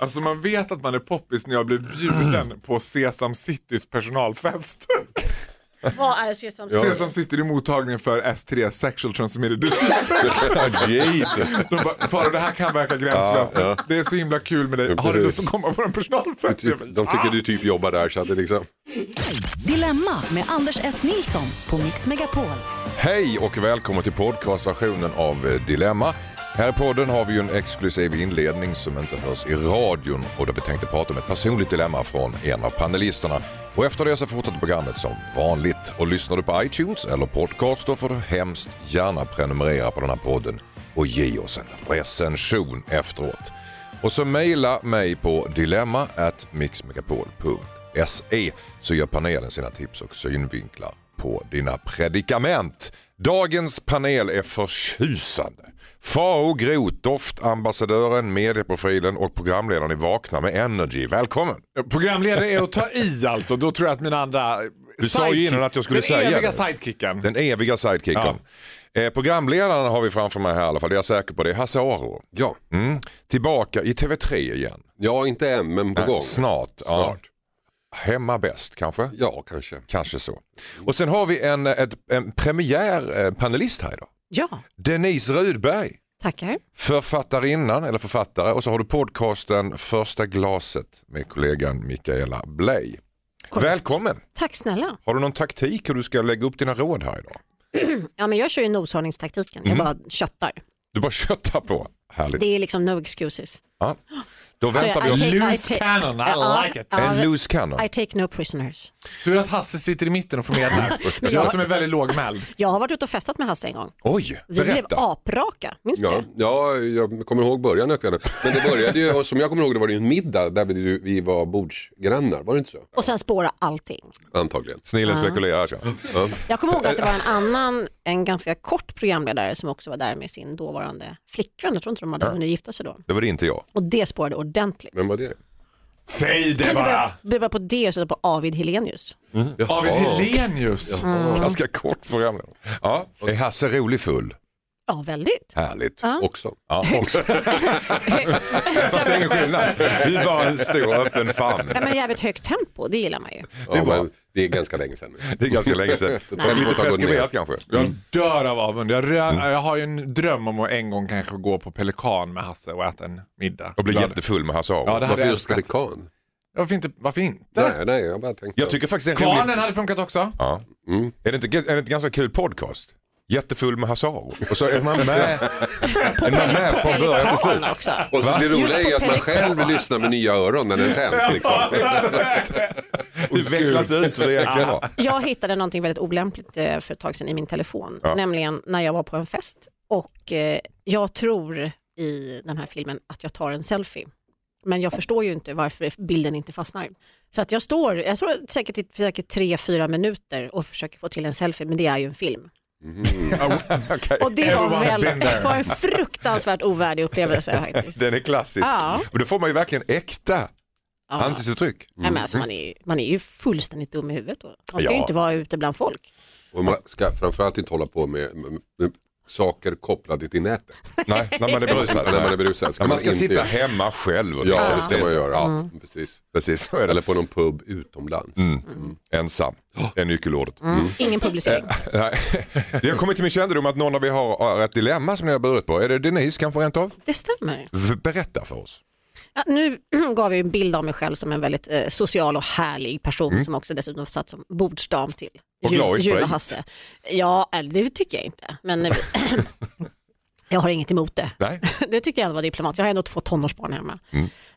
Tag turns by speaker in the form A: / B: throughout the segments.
A: Alltså man vet att man är poppis när jag blir bjuden på Sesam Citys personalfest.
B: Vad är Sesam
A: Sesam City är mottagningen för S3, Sexual Transmitted Disease.
C: Jesus.
A: De bara, Farao det här kan verka gränslöst,
C: Ja, ja.
A: det är så himla kul med dig.
C: Ja,
A: Har du lust att komma på en personalfest?
D: Typ, de tycker du typ jobbar där så att det liksom...
E: Dilemma med Anders S. Nilsson på Mix Megapol.
C: Hej och välkommen till podcastversionen av Dilemma. Här i podden har vi ju en exklusiv inledning som inte hörs i radion och där vi tänkte prata om ett personligt dilemma från en av panelisterna. Och efter det så fortsätter programmet som vanligt. Och lyssnar du på iTunes eller podcast då får du hemskt gärna prenumerera på den här podden och ge oss en recension efteråt. Och så mejla mig på dilemma at mixmegapol.se så ger panelen sina tips och synvinklar på dina predikament. Dagens panel är förtjusande. Faro Groth, doftambassadören, medieprofilen och programledaren i Vakna med Energy. Välkommen!
A: Programledare är att ta i alltså, då tror jag att mina andra
C: Du sa ju innan att jag skulle
A: den
C: säga
A: eviga
C: det.
A: sidekicken.
C: Den eviga sidekicken. Eh, programledaren har vi framför mig här i alla fall, det är jag säker på. Det är Hasse Aro.
D: Ja,
C: Mm. Tillbaka i TV3 igen.
D: ja inte än men på
C: Nej,
D: gång.
C: Snart. Ja.
D: Snart.
C: Hemma bäst kanske?
D: Ja, kanske.
C: Kanske så. Och sen har vi en, ett, en premiärpanelist här idag.
B: Ja,
C: Denise Rudberg,
B: tackar.
C: författarinnan eller författare och så har du podcasten Första glaset med kollegan Mikaela Bley.
B: Korrekt.
C: Välkommen!
B: Tack snälla.
C: Har du någon taktik hur du ska lägga upp dina råd här idag?
B: Ja, men jag kör ju noshörningstaktiken, jag bara köttar.
C: Du bara köttar på. Härligt.
B: Det är liksom no excuses.
C: Ja. Då väntar vi
B: I
C: oss
B: take- I
A: Loose
B: take-
A: cannon, I
B: Ja,
A: like it.
B: ja,
C: en loose cannon.
B: I take no prisoners.
A: Tur att Hasse sitter i mitten och får medla.
B: Men
A: jag
B: jag-
A: som är väldigt lågmäld.
B: Jag har varit ute och festat med Hasse en gång.
C: Oj,
B: Vi blev
C: berätta.
B: apraka, minns du
D: Ja,
B: det?
D: ja, jag kommer ihåg början. Men det började ju, och som jag kommer ihåg det var det ju en middag där vi, vi var bordsgrannar, var det inte så?
B: Och sen spåra allting.
D: Antagligen.
C: Snillen spekulerar. Så.
D: Ja.
B: Jag kommer ihåg att det var en annan, en ganska kort programledare som också var där med sin dåvarande flickvän. Jag tror inte de hade hunnit gifta sig då.
C: Det var det inte jag.
B: Och det spårade ordentligt.
D: Vem var det?
A: Säg det bara!
B: det var på det och så på Avid Helenius.
A: David Helenius.
C: Ganska kort program. Ja, är Hasse rolig full?
B: Ja, väldigt.
C: Härligt.
B: Ja.
D: Också.
C: Ja, också. Fast ingen skillnad. Vi är bara en stor öppen famn.
B: Nej, men jävligt högt tempo, det gillar man ju.
D: Ja,
C: var-
D: det är ganska länge sedan.
C: Det är ganska länge sedan.
D: Det
C: Lite preskriberat kanske.
A: Jag dör av avund. Jag, rö- jag har ju en dröm om att en gång kanske gå på Pelikan med Hasse och äta en middag.
C: Och bli
A: Glad.
C: jättefull med Hasse Aro.
A: Ja, det
D: Varför
A: jag
D: just
A: älskat.
D: pelikan?
A: Varför inte? Varför inte?
D: Nej, nej, jag bara tänkte.
C: Jag tycker faktiskt det är rolig...
A: Kvarnen hade funkat också.
C: Ja.
D: Mm.
C: Är, det inte, är det inte ganska kul podcast? Jättefull med Hasse Aro. Och så är man med, är man med från början till slut.
B: Också.
D: Och så det roliga är att man själv lyssnar med nya öron när den sänds. Liksom.
C: Det vecklas ut hur det egentligen var.
B: Jag hittade någonting väldigt olämpligt eh, för ett tag sedan i min telefon.
C: Ja.
B: Nämligen när jag var på en fest och eh, jag tror i den här filmen att jag tar en selfie. Men jag förstår ju inte varför bilden inte fastnar. Så att jag står, jag står säkert i säkert tre, fyra minuter och försöker få till en selfie, men det är ju en film.
C: Okej.
B: Och det var, väl, var en fruktansvärt ovärdig upplevelse faktiskt.
C: Den är klassisk.
B: Ja.
C: Men då får man ju verkligen äkta
B: Ja.
C: ansiktsuttryck.
B: Nej, men alltså man, är, ju- man är ju fullständigt dum i huvudet då. Man ska
C: Ja.
B: ju inte vara ute bland folk.
D: Och man ska framförallt inte hålla på med, med, med saker kopplade till nätet.
C: Nej, när man är berusad.
D: När man är berusad ska
C: man
D: man
C: ska
D: inte
C: sitta hemma själv. Och
D: Ja, det ska man göra.
C: Ja,
D: Precis.
C: precis.
D: Eller på någon pub utomlands.
C: Ensam är nyckelordet.
B: Ingen publicering.
C: Det har kommit till min kännedom att någon av er har ett dilemma som ni har burit på. Är det Denise kanske rent av?
B: Det stämmer.
C: Berätta för oss.
B: Ja, nu gav jag en bild av mig själv som en väldigt eh, social och härlig person som också dessutom satt som bordsdam till
C: Och
B: Jul-
C: sprit.
B: och Hasse. Ja, eller det tycker jag inte. Men eh, jag har inget emot det.
C: Nej.
B: Det tycker jag ändå var diplomat. Jag har ändå två tonårsbarn hemma.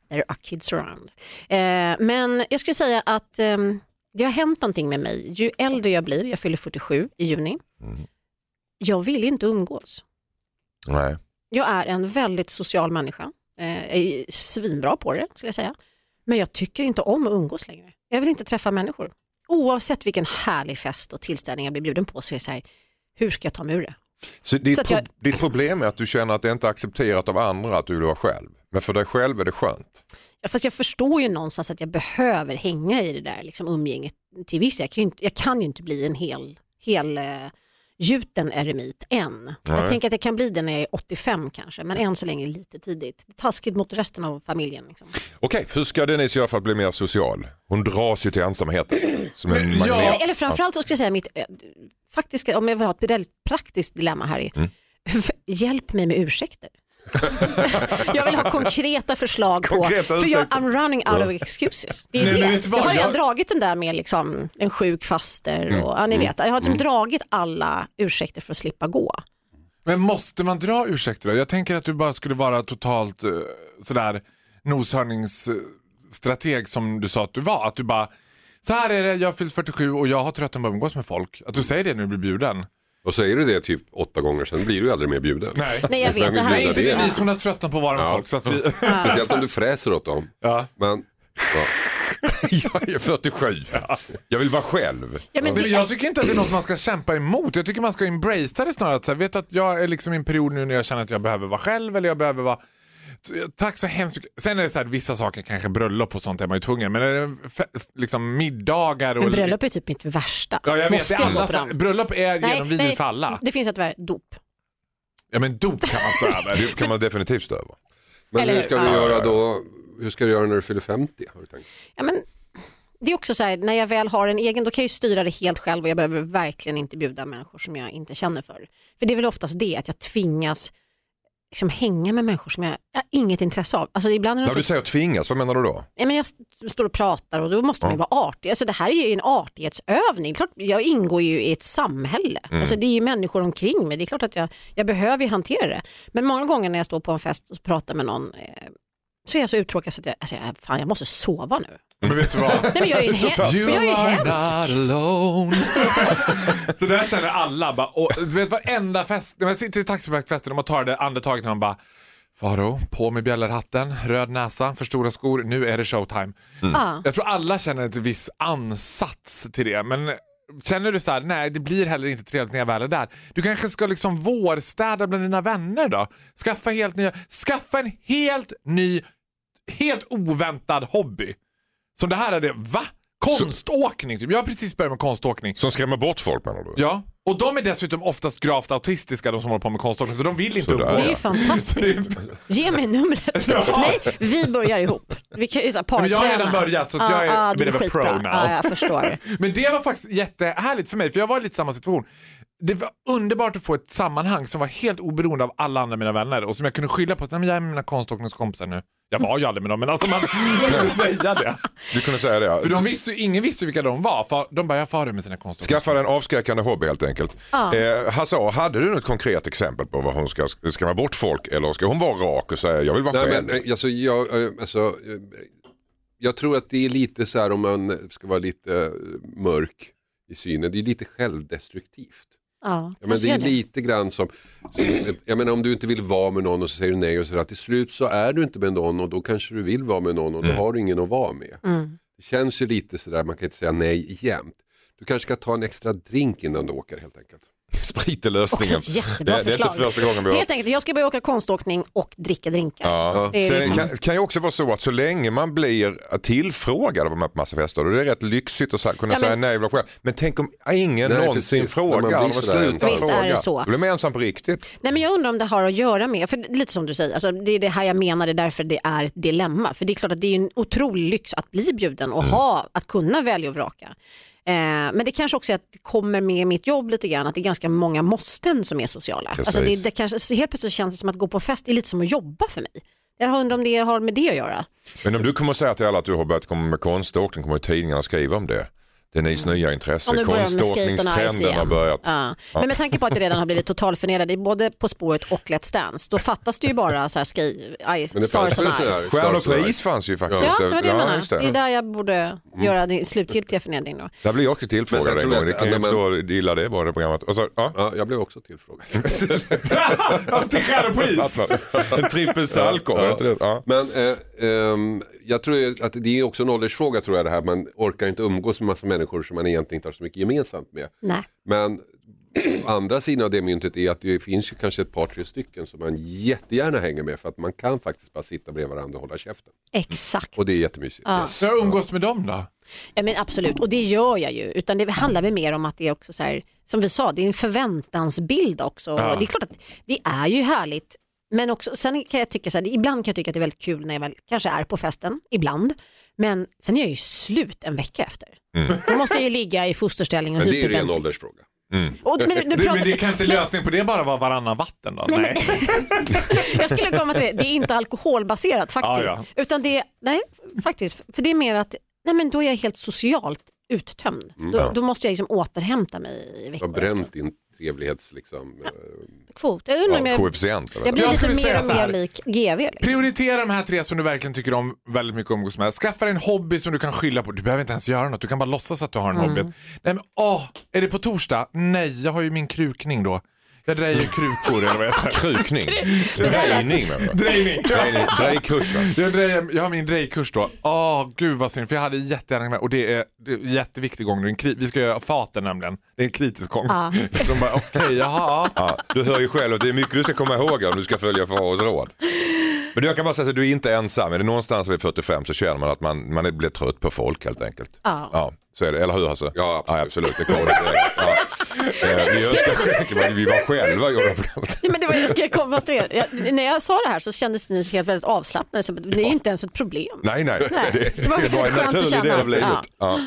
B: There are kids around. Eh, men jag skulle säga att ehm, det har hänt någonting med mig. Ju äldre jag blir, jag fyller 47 i juni, jag vill inte umgås.
C: Nej.
B: Jag är en väldigt social människa. Eh, är svinbra på det skulle jag säga. Men jag tycker inte om att umgås längre. Jag vill inte träffa människor. Oavsett vilken härlig fest och tillställning jag blir bjuden på så är det så här, hur ska jag ta mig ur det?
C: Så ditt,
B: Så att jag-
C: pro- ditt problem är att du känner att det inte är accepterat av andra att du vill vara själv. Men för dig själv är det skönt.
B: Ja, fast jag förstår ju någonstans att jag behöver hänga i det där liksom, umgänget till viss jag kan ju inte, jag kan ju inte bli en hel, hel eh, gjuten eremit än. Jag tänker att det kan bli det när jag är 85 kanske, men än så länge lite tidigt. Det är taskigt mot resten av familjen. Liksom.
C: Okej, hur ska Denise göra för att bli mer social? Hon dras ju till ensamheten. Som en magnet.
A: ja.
B: Eller, eller framförallt så ska jag säga mitt eh, faktiska, om jag vill ha ett väldigt praktiskt dilemma här i,
C: Mm.
B: hjälp mig med ursäkter. jag vill ha konkreta förslag
C: Konkreta
B: på, för jag. I'm running out of excuses. Det är
A: Nej,
B: det. jag har redan dragit den där med liksom, en sjuk faster
C: Mm.
B: och ja, ni vet, jag har liksom dragit alla ursäkter för att slippa gå.
A: Men måste man dra ursäkter då? Jag tänker att du bara skulle vara totalt uh, sådär noshörningsstrateg som du sa att du var. Att du bara, så här är det, jag har fyllt 47 och jag har tröttnat på att umgås med folk. Att du säger det när du blir bjuden.
D: Och säger du det typ åtta gånger sen blir du aldrig mer bjuden.
A: Nej,
B: Nej jag vet, det här är
A: inte
D: det.
A: Denise, hon har tröttnat på med
D: Ja.
A: folk. Så att vi...
D: Speciellt om du fräser åt dem.
A: ja.
D: Men, ja.
C: Jag är 47. Jag vill vara själv.
B: Ja, men
A: Men
B: det,
A: jag tycker inte att det är något man ska kämpa emot. Jag tycker man ska embracea det snarare. Att, så här, vet att jag är liksom i en period nu när jag känner att jag behöver vara själv eller jag behöver vara Tack så hemskt mycket. Sen är det så här, vissa saker, kanske bröllop och sånt är man ju tvungen. Men är det liksom middagar och...
B: men bröllop är typ mitt värsta.
A: Ja, jag vet.
B: Måste
A: Det är
B: jag
A: alla,
B: dem?
A: bröllop är genomvidrigt för alla.
B: det finns ett värde, dop.
A: Ja men dop kan man stå över.
C: Det kan man definitivt stå över.
D: men
B: Eller
D: hur
B: hur?
D: ska du
B: Ja.
D: göra då? Hur ska du göra när du fyller 50? Har du tänkt?
B: Ja, men det är också så här, när jag väl har en egen, då kan jag ju styra det helt själv och jag behöver verkligen inte bjuda människor som jag inte känner för. För det är väl oftast det, att jag tvingas liksom hänga med människor som jag, jag har inget intresse av. Alltså ibland är
C: När du säger tvingas, vad menar du då?
B: ja, men jag st- står och pratar och då måste man ju vara artig. Alltså det här är ju en artighetsövning. Klart, jag ingår ju i ett samhälle. Alltså det är ju människor omkring mig. Det är klart att jag, jag behöver ju hantera det. Men många gånger när jag står på en fest och pratar med någon eh, så är jag så uttråkad så att jag, alltså jag, fan, jag måste sova nu.
A: Men vet du vad?
B: Nej, men jag är ju,
C: Så
B: he-
C: pass.
B: jag är ju hemsk.
A: alone. så där känner alla. Bara, och, du vet varenda fest, när man sitter i taxivägfesten och man tar det andetaget när man bara Faro, på med bjällerhatten, röd näsa, för stora skor, nu är det showtime.
B: Ja.
A: Jag tror alla känner ett viss ansats till det, men känner du så här, nej det blir heller inte trevligt när jag väl är där. Du kanske ska liksom vårstäda bland dina vänner då? Skaffa, helt nya, skaffa en helt ny, helt oväntad hobby. Som det här är det, va? Konståkning typ. Jag har precis börjat med konståkning.
C: Som skrämmer bort folk menar du?
A: Ja, och de är dessutom oftast gravt autistiska de som håller på med konståkning så de vill inte
C: Sådär.
A: umgås.
B: Det är ju fantastiskt. Ge mig numret. Nej, vi börjar ihop. Vi kan ju så här
A: Men jag har redan börjat, så att jag är
B: Ja,
A: a
B: du
A: bit of a
B: skitbra.
A: pro now.
B: Ja, jag förstår.
A: Men det var faktiskt jättehärligt för mig, för jag var i lite samma situation. Det var underbart att få ett sammanhang som var helt oberoende av alla andra mina vänner och som jag kunde skylla på. Nej, men jag är med mina konståkningskompisar nu. Jag var ju aldrig med dem, men alltså man kunde säga det.
C: Du kunde säga det.
A: För de visste, ju- ingen visste vilka de var. För de bara, jag far med sina konståkningskompisar.
C: Skaffa en avskräckande hobby helt enkelt. Eh, Hasse, hade du något konkret exempel på vad hon ska skrämma bort folk eller ska hon vara rak och säga jag vill vara
D: Nej,
C: själv?
D: men, eh, alltså, jag, eh, alltså, eh, jag tror att det är lite så här om man ska vara lite eh, mörk i synen, det är lite självdestruktivt.
B: Ja,
D: Ja, men det är
B: det.
D: lite grann som, jag menar, om du inte vill vara med någon och så säger du nej och så där, till slut så är du inte med någon och då kanske du vill vara med någon och då har du ingen att vara med.
B: Mm.
D: Det känns ju lite sådär, man kan inte säga nej jämt. Du kanske ska ta en extra drink innan du åker helt enkelt.
C: Sprit är lösningen.
B: jättebra
C: det, det är
B: förslag.
C: inte första gången vi har
B: Helt enkelt, jag ska börja åka konståkning och dricka drinkar.
C: Ja.
B: Det
C: Sen
B: liksom-
C: kan, kan ju också vara så att så länge man blir tillfrågad av en massa fester, och det är rätt lyxigt att här kunna
B: Ja,
C: säga
B: men-
C: nej, vill själv. men tänk om ingen
D: Nej,
C: någonsin
D: precis.
C: Frågar, slutar.
B: Visst är det så.
C: Då blir man ensam på riktigt.
B: Nej, men jag undrar om det har att göra med, för lite som du säger, alltså, det är det här jag menar, det är därför det är ett dilemma. För det är klart att det är en otrolig lyx att bli bjuden och ha, att kunna välja och vraka. Eh, men det kanske också är att det kommer med mitt jobb lite grann, att det är ganska många måsten som är sociala. Alltså det, det kanske, helt plötsligt känns det som att gå på fest är lite som att jobba för mig. Jag undrar om det har med det att göra.
C: Men om du kommer säga till alla att du har börjat komma med konståkning kommer tidningarna skriva om det. Denise nya intresse, konståkningstrenden har börjat.
B: Ja. Men med tanke på att det redan har blivit totalförnedrad i både På spåret och Let's Dance, då fattas det ju bara så här ski, ice,
D: Men det
B: Stars on Ice.
C: Stjärnor
D: Stars on
C: på
D: Ice.
C: is fanns ju faktiskt.
B: Ja, det var det jag menade. Det.
C: det.
B: är där jag borde göra din slutgiltiga förnedring då.
C: Där blir jag också tillfrågad en
D: tror jag
C: gång. Det
D: att-
C: kan ju förstå hur illa det var det programmet. Och så, ja.
D: Ja, jag blev också tillfrågad.
A: Till stjärnor på is.
C: En trippel salko. det det? Ja.
D: Men eh, ehm, jag tror att det är också en åldersfråga tror jag det här. Man orkar inte umgås med massa människor som man egentligen inte har så mycket gemensamt med.
B: Nej.
D: Men andra sidan av det myntet är att det finns ju kanske ett par, tre stycken som man jättegärna hänger med för att man kan faktiskt bara sitta bredvid varandra och hålla käften.
B: Exakt.
D: Och det är jättemysigt.
B: Ja.
A: Så jag umgås med dem då?
B: Ja, men absolut, och det gör jag ju. Utan det handlar väl mer om att det är också så här, som vi sa, det är en förväntansbild också.
A: Ja.
B: Det är klart att det är ju härligt. Men också, sen kan jag tycka så här, ibland kan jag tycka att det är väldigt kul när jag väl kanske är på festen, ibland. Men sen är jag ju slut en vecka efter. Då måste jag ju ligga i fosterställning och
D: Men det är ju
B: hyperventilera.
D: åldersfråga.
B: Och, men, nu
A: Det,
B: pratar-
A: men det kan inte lösningen på det bara vara varannan vatten då? Nej.
B: Jag skulle komma till det, det är inte alkoholbaserat faktiskt.
A: Ja,
B: Utan det, nej faktiskt, för det är mer att nej, men då är jag helt socialt uttömd. Då, då måste jag liksom återhämta mig i
D: Du har
B: veckor.
D: bränt din trevlighets... Liksom, eh,
B: Kvot. Jag undrar om
C: Ja,
B: jag,
C: koefficient eller?
B: jag blir
A: Jag
B: lite
A: skulle
B: mer
A: säga
B: och
A: så här.
B: mer lik GV. Liksom.
A: Prioritera de här tre som du verkligen tycker om väldigt mycket att umgås med. Skaffa dig en hobby som du kan skylla på. Du behöver inte ens göra något, du kan bara låtsas att du har en hobby. Nej men åh, är det på torsdag? Nej, jag har ju min krukning då. Jag drejer krukor eller vad heter det?
C: Krukning. Drejning menar du?
A: Drejning.
C: Drejning. Drejkursen.
A: Jag, drejer, jag har min drejkurs då. Åh gud vad synd för jag hade jättegärna med och det är, det är en jätteviktig gång. En kri- vi ska göra faten nämligen. Det är en kritisk gång.
B: Ja.
A: De bara okej, jaha.
C: Ja, du hör ju själv att det är mycket du ska komma ihåg om du ska följa farors råd. Men jag kan bara säga att du är inte ensam. Är det någonstans vid 45 så känner man att man, man blir trött på folk helt enkelt.
B: Ja.
C: Ja, så är det. Eller hur Hasse?
D: Ja, absolut.
C: Ja, absolut. Det kommer det. Ja. Eh, Vi önskar att vi var själva och gjorde programmet.
B: Nej, men det var, jag ska komma till. Jag, när jag sa det här så kändes ni helt väldigt avslappnade. Så det är inte ens ett problem.
C: Nej, nej.
B: Nej,
C: Det,
B: det var
C: det var en naturlig
B: känna.
C: del av livet.
B: Ja.
C: Ja.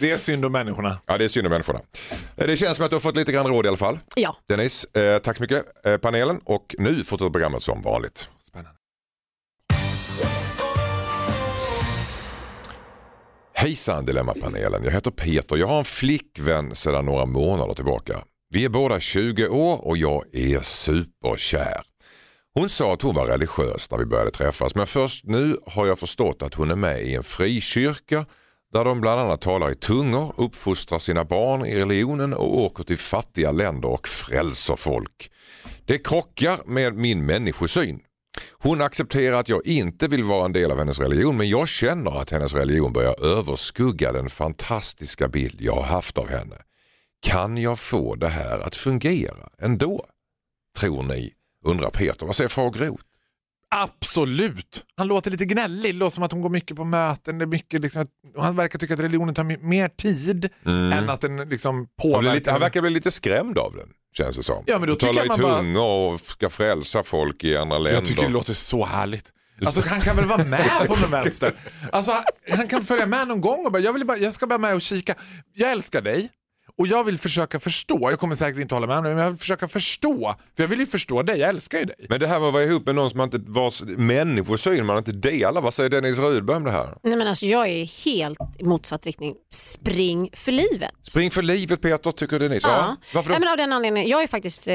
A: Det är synd om människorna.
C: Ja, det är synd om människorna. Eh, Det känns som att du har fått lite grann råd i alla fall.
B: Ja.
C: Dennis, eh, tack så mycket eh, panelen och nu fortsätter programmet som vanligt.
A: Spännande.
C: Hejsan Dilemmapanelen, jag heter Peter. Jag har en flickvän sedan några månader tillbaka. Vi är båda 20 år och jag är superkär. Hon sa att hon var religiös när vi började träffas men först nu har jag förstått att hon är med i en frikyrka där de bland annat talar i tungor, uppfostrar sina barn i religionen och åker till fattiga länder och frälser folk. Det krockar med min människosyn. Hon accepterar att jag inte vill vara en del av hennes religion men jag känner att hennes religion börjar överskugga den fantastiska bild jag har haft av henne. Kan jag få det här att fungera ändå? Tror ni? Undrar Peter. Vad säger far Groth?
A: Absolut. Han låter lite gnällig, låter som att hon går mycket på möten. Det är mycket liksom, han verkar tycka att religionen tar mer tid än att den liksom
C: Han,
A: påverkar.
C: lite, han verkar bli lite skrämd av den känns det som.
A: Ja, men då
C: Hon talar i
A: man bara-
C: och ska frälsa folk i andra länder.
A: Jag tycker det låter så härligt. Alltså han kan väl vara med på någon vänster. Alltså han, han kan följa med någon gång och bara jag, vill bara, jag ska bara med och kika. Jag älskar dig och jag vill försöka förstå. Jag kommer säkert inte hålla med om det, men jag vill försöka förstå. För jag vill ju förstå dig, jag älskar ju dig.
C: Men det här med att vara ihop med någon som man inte, vars människosyn man inte delar. Vad säger Dennis Rudberg om det här?
B: Nej, men alltså, jag är helt i motsatt riktning. Spring för livet.
C: Spring för livet Peter, tycker Dennis.
B: Ja.
C: Varför då?
B: Nej, men av den anledningen, jag är faktiskt eh,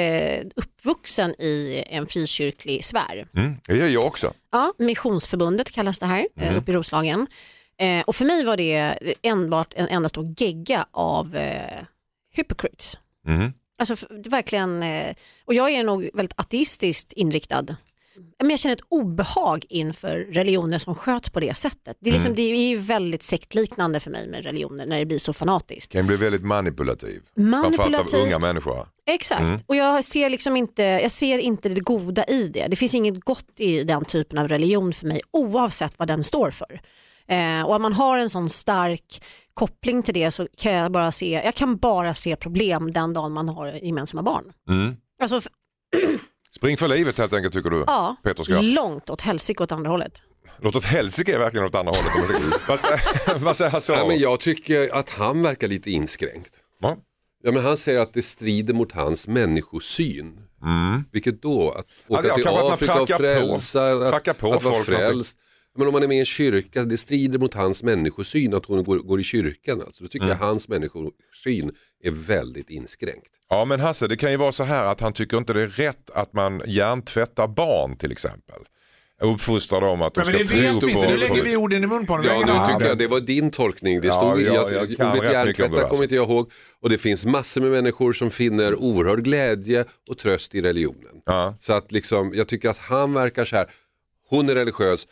B: uppvuxen i en frikyrklig sfär.
C: Mm, det gör jag också.
B: Ja, Missionsförbundet kallas det här,
C: Mm.
B: eh, uppe i Roslagen. Eh, och för mig var det enbart en enda stor gegga av eh, hypocrites.
C: Mm.
B: Alltså det verkligen, eh, och jag är nog väldigt ateistiskt inriktad. Men jag känner ett obehag inför religioner som sköts på det sättet. Det är,
C: Mm.
B: liksom, det är ju väldigt sektliknande för mig med religioner när det blir så fanatiskt.
C: Kan bli väldigt manipulativ. Framförallt av
B: Manipulativt.
C: unga människor.
B: Exakt,
C: Mm.
B: och jag ser, liksom inte, jag ser inte det goda i det. Det finns inget gott i den typen av religion för mig oavsett vad den står för. Eh, och om man har en sån stark koppling till det så kan jag bara se, jag kan bara se problem den dagen man har gemensamma barn.
C: Mm.
B: Alltså,
C: Spring för livet helt enkelt tycker du?
B: ja,
C: Peter ska.
B: långt åt helsike åt andra hållet.
C: Låt åt helsike är verkligen åt andra hållet. vad säger, vad säger Hasse?
D: Ja, men jag tycker att han verkar lite inskränkt.
C: Ja.
D: Ja, men han säger att det strider mot hans människosyn. Vilket då? Att åka
C: Mm. ja,
D: till Afrika och
C: på-
D: frälsa,
C: prackar
D: att,
C: på
D: att vara frälst. Men om man är med i en kyrka, det strider mot hans människosyn att hon går, går i kyrkan. Alltså. Då tycker
C: Mm.
D: jag hans människosyn är väldigt inskränkt.
C: ja men Hasse det kan ju vara så här att han tycker inte det är rätt att man hjärntvättar barn till exempel. Uppfostrar dem att de
A: Men, men
C: ska
A: det vet du inte, nu lägger vi orden i mun på honom.
D: Ja,
A: Vi
D: nu tycker jag det var din tolkning. Det stod,
C: ja,
D: jag,
C: jag kan
D: ordet
C: det,
D: hjärntvätta kommer inte jag ihåg. Och det finns massor med människor som finner oerhörd glädje och tröst i religionen.
C: Ja.
D: Så att liksom, jag tycker att han verkar så här, hon är religiös,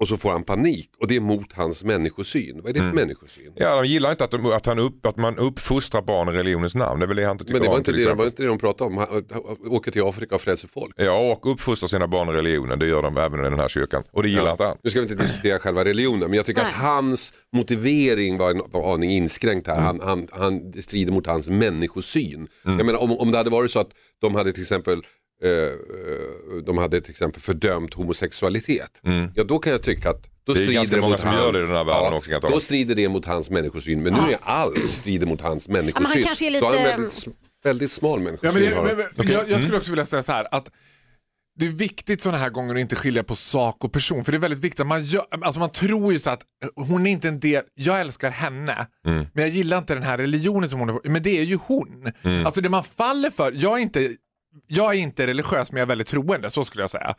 D: och så får han panik och det är mot hans människosyn. Vad är det för människosyn?
C: Ja, de gillar inte att, de, att, han upp, att man uppfostrar barn i religionens namn. Det är väl det han inte tycker
D: Men det var
C: om,
D: inte det,
C: exempel.
D: var inte det de pratade om. Han, åker till Afrika och frälser folk.
C: Ja, och uppfostrar sina barn i religionen. Det gör de även i den här kyrkan. Och det gillar inte han.
D: Nu ska vi inte diskutera själva religionen men jag tycker
B: Nej.
D: att hans motivering var en var aning inskränkt här. Han, han, han, det strider mot hans människosyn. Jag menar om, om det hade varit så att de hade till exempel eh, eh, de hade till exempel fördömt homosexualitet. Ja då kan jag tycka att då
C: Det är
D: strider
C: ganska många
D: mot
C: som gör det i den här världen också, kan jag
D: Då strider det mot hans människosyn men nu är allt strider mot hans människosyn.
B: kanske är
D: Då har han
B: lite-
D: väldigt, väldigt smal människosyn.
A: Ja, men det,
D: han.
A: men, men, jag, jag skulle också vilja säga så här att det är viktigt sådana här gånger att inte skilja på sak och person. För det är väldigt viktigt. att Man, gör, alltså man tror ju så att hon är inte en del, jag älskar henne, men jag gillar inte den här religionen som hon är på. Men det är ju hon. Alltså det man faller för, jag är inte, jag är inte religiös men jag är väldigt troende, så skulle jag säga.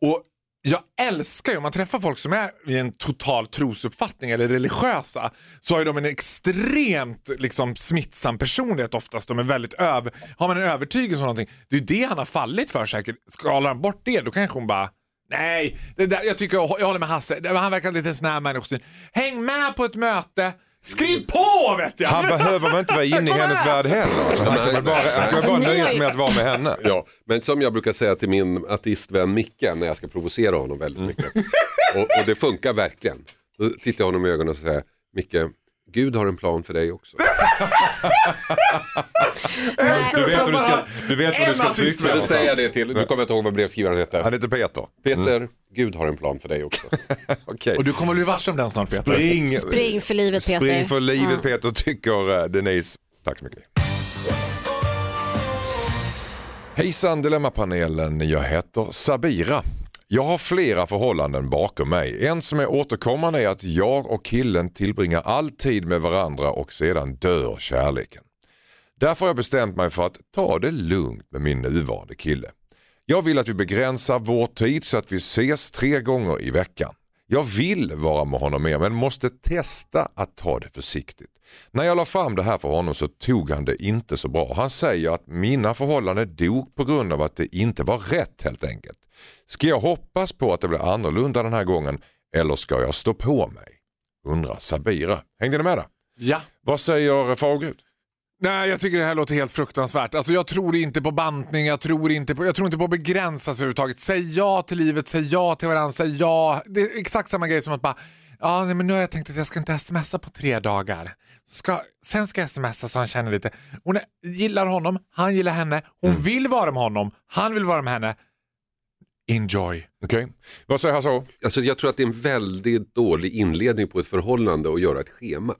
A: Och jag älskar ju, om man träffar folk som är i en total trosuppfattning eller religiösa så har ju de en extremt liksom, smittsam personlighet oftast. De är väldigt över, har man en övertygelse om någonting, det är ju det han har fallit för säkert. Skalar han bort det då kanske hon bara Nej, det där, jag tycker jag håller med Hasse. Han verkar lite sån här människosyn. Häng med på ett möte, skriv på vet jag!
C: Han behöver väl inte vara inne i hennes värld heller. Alltså, han kan väl bara, han kan
B: Alltså,
C: bara nöja sig med att vara med henne.
D: Ja, men som jag brukar säga till min ateistvän Micke när jag ska provocera honom väldigt mycket. Och, och det funkar verkligen. Då tittar jag honom i ögonen och säger Micke, Gud har en plan för dig också.
C: Du vet vad du ska, du vet vad du ska trycka
D: Så då säger jag det till, du kommer inte ihåg vad brevskrivaren heter.
C: Han heter Peter.
D: Peter, Gud har en plan för dig också.
C: Okej.
A: Och du kommer bli varse om den snart Peter.
C: Spring,
B: Spring för livet Peter.
C: spring för livet
B: Ja.
C: Peter tycker eh, Denise. Tack så mycket. Hejsan Dilemmapanelen, jag heter Sabira. Jag har flera förhållanden bakom mig. En som är återkommande är att jag och killen tillbringar all tid med varandra och sedan dör kärleken. Därför har jag bestämt mig för att ta det lugnt med min nuvarande kille. Jag vill att vi begränsar vår tid så att vi ses tre gånger i veckan. Jag vill vara med honom mer men måste testa att ta det försiktigt. När jag la fram det här för honom så tog han det inte så bra. Han säger att mina förhållanden dog på grund av att det inte var rätt helt enkelt. Ska jag hoppas på att det blir annorlunda den här gången eller ska jag stå på mig? Undrar Sabira. Hängde ni med där?
A: Ja.
C: Vad säger Fagerud?
A: Nej, jag tycker det här låter helt fruktansvärt. Alltså, jag tror inte på bantning, jag tror inte på, jag tror inte på att begränsas överhuvudtaget. Säg ja till livet, säg ja till varandra, säg ja. Det är exakt samma grej som att bara, ja nej, men nu har jag tänkt att jag ska inte smsa på tre dagar. Ska, sen ska jag smsa så han känner lite. Hon är, gillar honom, han gillar henne, hon vill vara med honom, han vill vara med henne. Enjoy.
C: Okej. Vad säger Hasse?
D: Alltså, jag tror att det är en väldigt dålig inledning på ett förhållande att göra ett schema.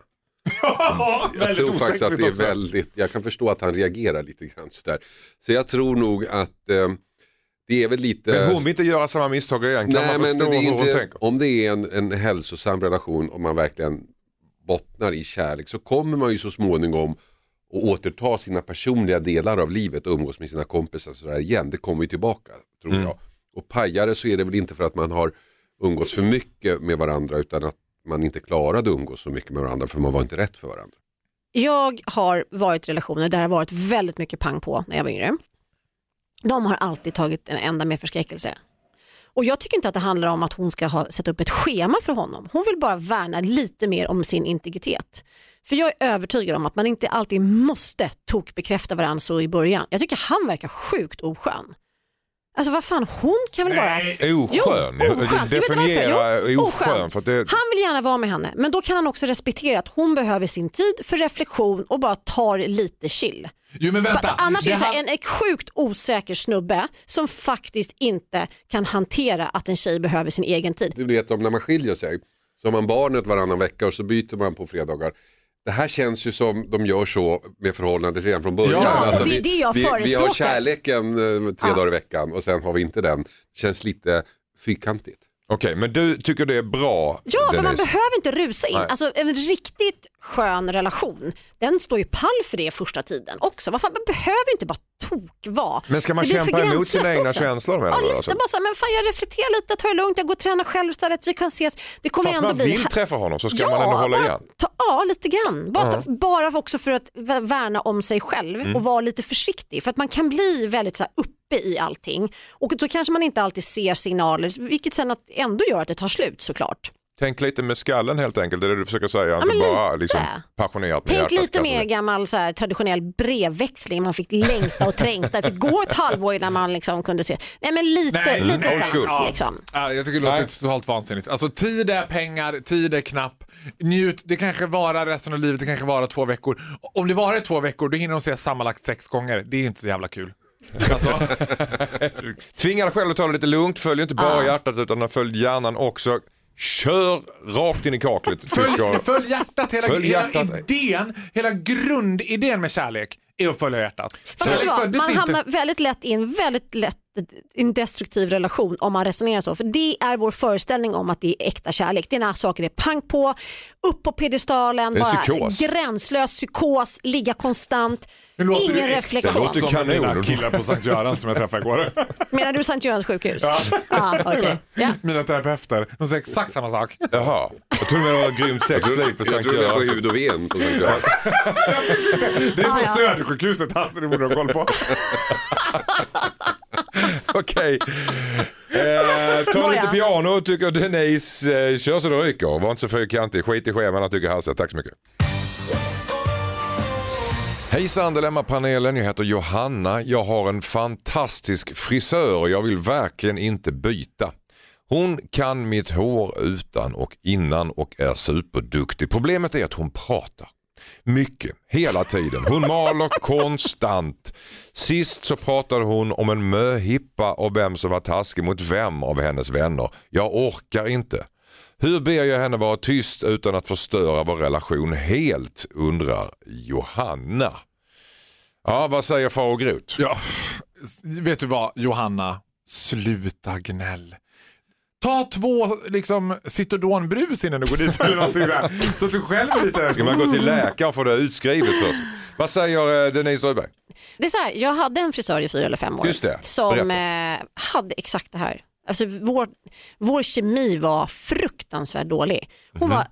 D: Jag tror faktiskt att det är väldigt, jag kan förstå att han reagerar lite grann sådär. Så jag tror nog att eh, det är väl lite...
C: Men hon vill inte göra samma misstag igen. Kan man förstå
D: det är
C: hur hon
D: inte,
C: tänker?
D: om det är en, en hälsosam relation och man verkligen bottnar i kärlek så kommer man ju så småningom att återta sina personliga delar av livet och umgås med sina kompisar sådär igen. Det kommer ju tillbaka tror
C: Mm.
D: jag. Och pajare så är det väl inte för att man har umgåtts för mycket med varandra utan att man inte klarade att umgås så mycket med varandra för man var inte rätt för varandra.
B: Jag har varit i relationer där det har varit väldigt mycket pang på när jag var yngre. De har alltid tagit en ända med förskräckelse. Och jag tycker inte att det handlar om att hon ska ha, sätta upp ett schema för honom. Hon vill bara värna lite mer om sin integritet. För jag är övertygad om att man inte alltid måste tokbekräfta varandra så i början. Jag tycker han verkar sjukt oskön. Alltså vad fan, hon kan väl bara...
C: Oskön?
B: Jo, oskön.
C: Definiera
B: Jo,
C: oskön. För att det,
B: Han vill gärna vara med henne men då kan han också respektera att hon behöver sin tid för reflektion och bara tar lite chill.
A: Jo men vänta.
B: annars är
A: Det
B: det så
A: här-
B: en sjukt osäker snubbe som faktiskt inte kan hantera att en tjej behöver sin egen tid.
D: Du vet om när man skiljer sig så har man barnet varannan vecka och så byter man på fredagar. Det här känns ju som de gör så med förhållandet redan från början. Alltså,
A: Ja,
B: och det är det jag
D: vi, vi har
B: förespråkar.
D: kärleken eh, tre
B: Ja.
D: dagar i veckan och sen har vi inte den. känns lite fyrkantigt.
C: Okej, men du tycker det är bra
B: Ja, för man behöver inte rusa in.
C: Nej.
B: Alltså, en riktigt skön relation, den står ju pall för det första tiden också. Varför, man behöver inte bara tok vara.
C: Men ska man kämpa emot sina egna
B: också.
C: känslor
B: Ja, lite
C: Alltså?
B: bara så här, men fan jag reflekterar lite, ta det lugnt, jag går och tränar själv istället, vi kan ses. Det kommer
C: Fast
B: ändå
C: man
B: bli
C: vill träffa honom så ska man ändå hålla
B: bara
C: igen.
B: Ta, ja, lite grann. Bara, ta, bara också för att vä- värna om sig själv
C: Mm.
B: och vara lite försiktig. För att man kan bli väldigt så här, uppe i allting och då kanske man inte alltid ser signaler, vilket sen att ändå gör att det tar slut såklart.
C: Tänk lite med skallen helt enkelt, det är det du försöker säga. Inte
B: men
C: bara
B: lite.
C: liksom, passionerat med
B: Tänk
C: hjärtat,
B: lite mer gammal så här, traditionell brevväxling, man fick längta och trängta. Det fick gå ett halvår innan man liksom kunde se. Nej men lite,
A: Nej,
B: lite sans liksom.
A: Ja, jag tycker det låter
C: Nej.
A: totalt vansinnigt. Alltså tid är pengar, tid är knapp. Njut, det kanske varar resten av livet, det kanske varar två veckor. Om det varar två veckor, då hinner de se sammanlagt sex gånger. Det är inte så jävla kul. Alltså,
C: Tvinga dig själv att ta det lite lugnt, följ inte bara hjärtat utan följ hjärnan också. Kör rakt in i kaklet.
A: följ,
C: jag.
A: följ hjärtat, hela,
C: Följ
A: hela
C: hjärtat.
A: idén, hela grundidén med kärlek är att följa hjärtat.
B: Fast man
A: inte-
B: hamnar väldigt lätt i en väldigt lätt i en destruktiv relation om man resonerar så. För det är vår föreställning om att det är äkta kärlek. Det är när saker är pang på, upp på piedestalen, bara gränslös psykos, ligga konstant,
A: Nu låter
B: ingen
A: du
B: reflektion.
C: Det låter
A: som
C: kanon.
A: mina killar på Sankt Göran som jag träffade igår.
B: Menar du Sankt Görans sjukhus? Ja. Ah, okej. ja.
A: Mina terapeuter, de säger exakt samma sak.
C: Jaha, jag trodde det var grymt sexliv på
D: Jag
C: Sankt
D: tror det är på
C: Göran.
D: hud och ven på Sankt Göran.
A: Det är på
B: Ah, ja.
A: Södersjukhuset, Hasse, det borde du ha koll på.
C: Okej. Eh, ta
B: Nåja.
C: lite piano tycker Denise. Eh, kör så det ryker. Var inte så fyrkantig. Skit i scheman tycker Hasse. Tack så mycket. Hejsan Dilemma-panelen, jag heter Johanna. Jag har en fantastisk frisör och jag vill verkligen inte byta. Hon kan mitt hår utan och innan och är superduktig. Problemet är att hon pratar. Mycket, hela tiden. Hon maler konstant. Sist så pratade hon om en möhippa och vem som var taskig mot vem av hennes vänner. Jag orkar inte. Hur ber jag henne vara tyst utan att förstöra vår relation helt, undrar Johanna. Ja, vad säger far och grot?
A: Ja, vet du vad Johanna, sluta gnäll. Ta två liksom, Citodonbrus innan du går dit eller någonting där. Så att du själv är lite...
C: Ska man gå till läkaren få det utskrivet först? Vad säger eh, Denise Rydberg?
B: Det är så här, jag hade en frisör i fyra eller fem år
C: Just det,
B: som
C: berätta.
B: eh, hade exakt det här. Alltså, vår, vår kemi var fruktansvärt dålig. Hon
C: Mhm.
B: var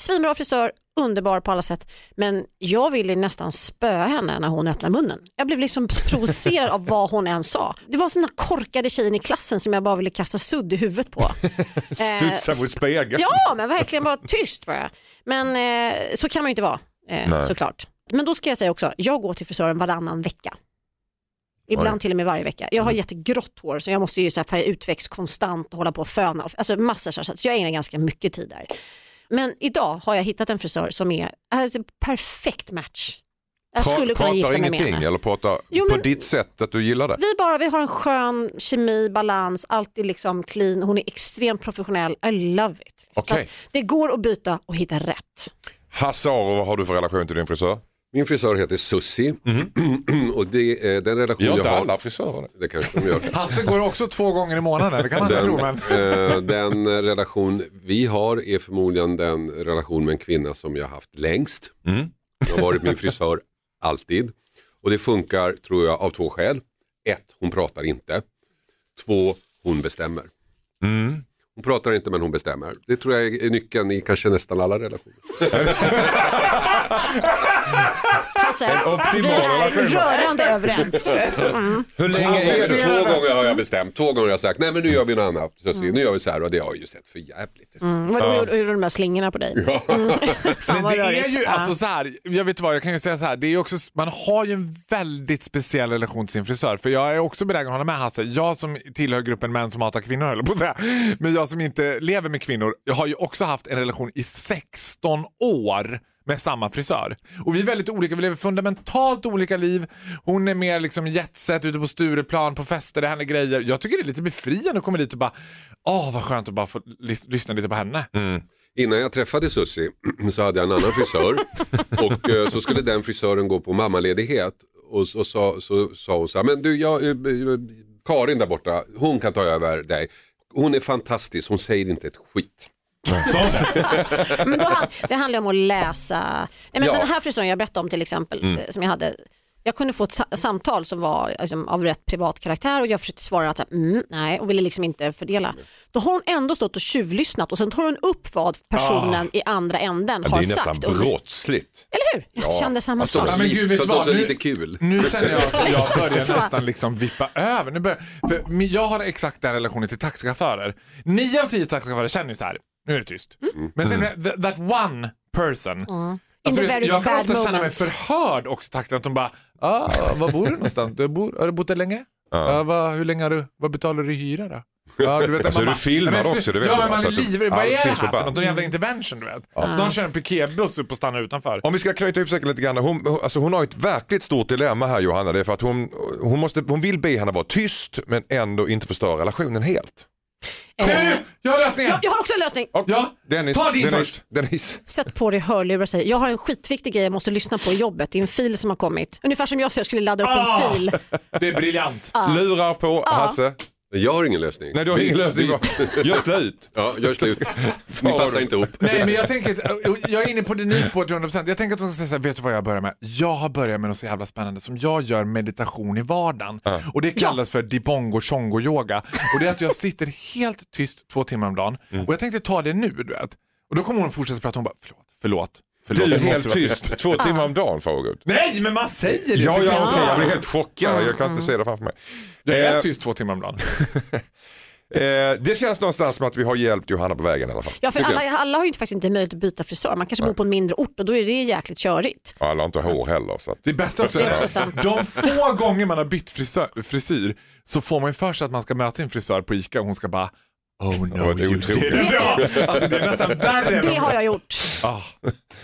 B: svinbra frisör, underbar på alla sätt men jag ville nästan spöa henne när hon öppnade munnen. Jag blev liksom provocerad av vad hon än sa. Det var såna korkade tjejen i klassen som jag bara ville kasta sudd i huvudet på.
C: Studsa mot spegeln.
B: Ja, men verkligen bara tyst bara. Men eh, så kan man ju inte vara eh, såklart. Men då ska jag säga också, jag går till frisören varannan vecka. Ibland till och med varje vecka. Jag har jättegrått hår så jag måste ju så här färga utväxt konstant och hålla på och föna. Alltså massor så, här, så jag ägnar ganska mycket tid där. Men idag har jag hittat en frisör som är alltså, perfekt match. Jag skulle kunna gifta mig med henne.
C: eller pratar
B: Jo,
C: på ditt sätt att du gillar det?
B: Vi bara, vi har en skön kemi, balans, alltid liksom clean. Hon är extremt professionell. I love it. Att det går att byta och hitta rätt.
C: Hasse vad har du för relation till din frisör?
D: Min frisör heter Sussi och det är den relation
C: Gör
D: jag
C: inte
D: har.
C: alla frisörer det?
D: Kanske de gör.
A: Hasse går också två gånger i månaden, det kan man inte tro. Men...
D: Eh, den relation vi har är förmodligen den relation med en kvinna som jag har haft längst.
C: Mm.
D: Jag har varit min frisör alltid. Och det funkar tror jag av två skäl. Ett, hon pratar inte. Två, hon bestämmer.
C: Mm.
D: Hon pratar inte men hon bestämmer. Det tror jag är nyckeln i kanske nästan alla relationer.
C: Optimal
B: vi är rörande överens.
C: Hur länge är du?
D: Två gånger har jag bestämt. Två gånger har jag sagt nej men nu gör vi något annat. Sussi, nu gör vi så här och det har ju sett för jävligt ut.
B: Mm, vadå, gjorde de där slingorna på dig?
D: Ja.
B: Fan
A: Men
B: vad
A: det är ju, alltså så här, jag vet vad, jag kan ju säga så här, det är också, man har ju en väldigt speciell relation till sin frisör. För jag är också benägen att hålla med Hasse, jag som tillhör gruppen män som hatar kvinnor höll på att säga. Men jag som inte lever med kvinnor, jag har ju också haft en relation i 16 år med samma frisör. Och vi är väldigt olika, vi lever fundamentalt olika liv. Hon är mer liksom jetset ute på Stureplan, på fester, det händer grejer. Jag tycker det är lite befriande att komma dit och bara, åh vad skönt att bara få lys- lyssna lite på henne.
D: Innan jag träffade Sussi så hade jag en annan frisör och eh, så skulle den frisören gå på mammaledighet och så sa så, sa hon så här, men du, jag, eh, eh, Karin där borta, hon kan ta över dig. Hon är fantastisk, hon säger inte ett skit.
B: Men då, han- det handlar om att läsa. Nej, men
D: Ja.
B: Den här frisören jag berättade om till exempel,
A: Mm.
B: eh, som jag hade jag kunde få ett sa- samtal som var liksom, av rätt privat karaktär och jag försökte svara att mm, nej och ville liksom inte fördela. Då har hon ändå stått och tjuvlyssnat och sen tar hon upp vad personen i andra änden
C: Ah.
B: Har
C: det är nästan
B: sagt. Och,
C: brottsligt.
B: eller hur? Jag
C: Ja.
B: kände samma
D: Alltså,
B: sak.
A: Ja, men gud, vet vad? Nu-
D: lite kul.
A: Nu känner jag att jag börjar nästan liksom vippa över. Nu börjar, för jag har exakt den relationen till taxichaufförer. Nio av tio taxichaufförer känner ju så här, nu är det tyst. Men sen är th- that one person.
B: Mm.
A: Alltså,
B: very
A: jag kan ofta känna mig förhörd också i taxin. Att de bara, ah, var bor du någonstans? Du bor, har du bott där länge? Ja. vad, hur länge har du, vad betalar du i hyra då? Ja, du vet,
C: Alltså,
A: man
C: du filmad
A: Ja, men
C: också, det vet
A: Ja,
C: jag,
A: men man är
C: du-
A: livrädd. Vad är det här för något? Någon jävla intervention du vet. Snart kör en piketbuss upp och stannar utanför.
C: Om vi ska knyta ihop säkert lite grann. Hon, alltså hon har ett verkligt stort dilemma här Johanna. Det är för att hon, hon, måste, hon vill be henne vara tyst men ändå inte förstöra relationen helt.
A: Du? Jag har lösningen!
B: jag, jag har också en lösning.
C: Och
A: Ja,
C: Dennis,
A: ta din
C: Dennis,
A: först.
C: Dennis.
B: Sätt på dig hörlurar och säg jag har en skitviktig grej jag måste lyssna på i jobbet. Det är en fil som har kommit. Ungefär som jag så jag skulle ladda upp
A: Ah!
B: en fil.
A: Det är briljant.
C: Lurar på Hasse.
D: Jag har ingen lösning.
C: Nej du har
D: Vi-
C: ingen lösning. Gör slut.
D: Ja, gör slut. Ni passar inte ihop.
A: Nej men jag tänker, att- jag är inne på Denise på till 100%. Jag tänker att hon ska säga så här, vet du vad jag börjar med? Jag har börjat med något så jävla spännande som jag gör meditation i vardagen. Och det kallas för dibongo chongo yoga. Och det är att jag sitter helt tyst två timmar om dagen. Och jag tänkte ta det nu du vet. Och då kommer hon fortsätta prata, hon bara förlåt, förlåt. Förlåt
C: Du helt tyst två timmar om dagen Farao.
A: Nej men man säger det
C: Ja,
A: till
C: jag,
A: frisören.
C: jag blir helt chockad. Jag kan inte se det framför mig.
A: Jag är
C: Eh,
A: tyst två timmar om dagen.
C: Eh, det känns någonstans som att vi har hjälpt Johanna på vägen i alla fall.
B: Ja, för alla, alla har ju inte- faktiskt inte möjlighet att byta frisör. Man kanske bor på en mindre ort och då är det jäkligt körigt.
C: Och Alla har inte hår heller. Så.
A: Det bästa också
B: Det är också
A: att
B: sant.
A: de få gånger man har bytt frisör, frisyr så får man ju för sig att man ska möta sin frisör på ICA och hon ska bara Oh no,
C: Ja, det är
A: did it. Ja, alltså det är nästan värre.
B: Det har jag gjort.
A: Ah.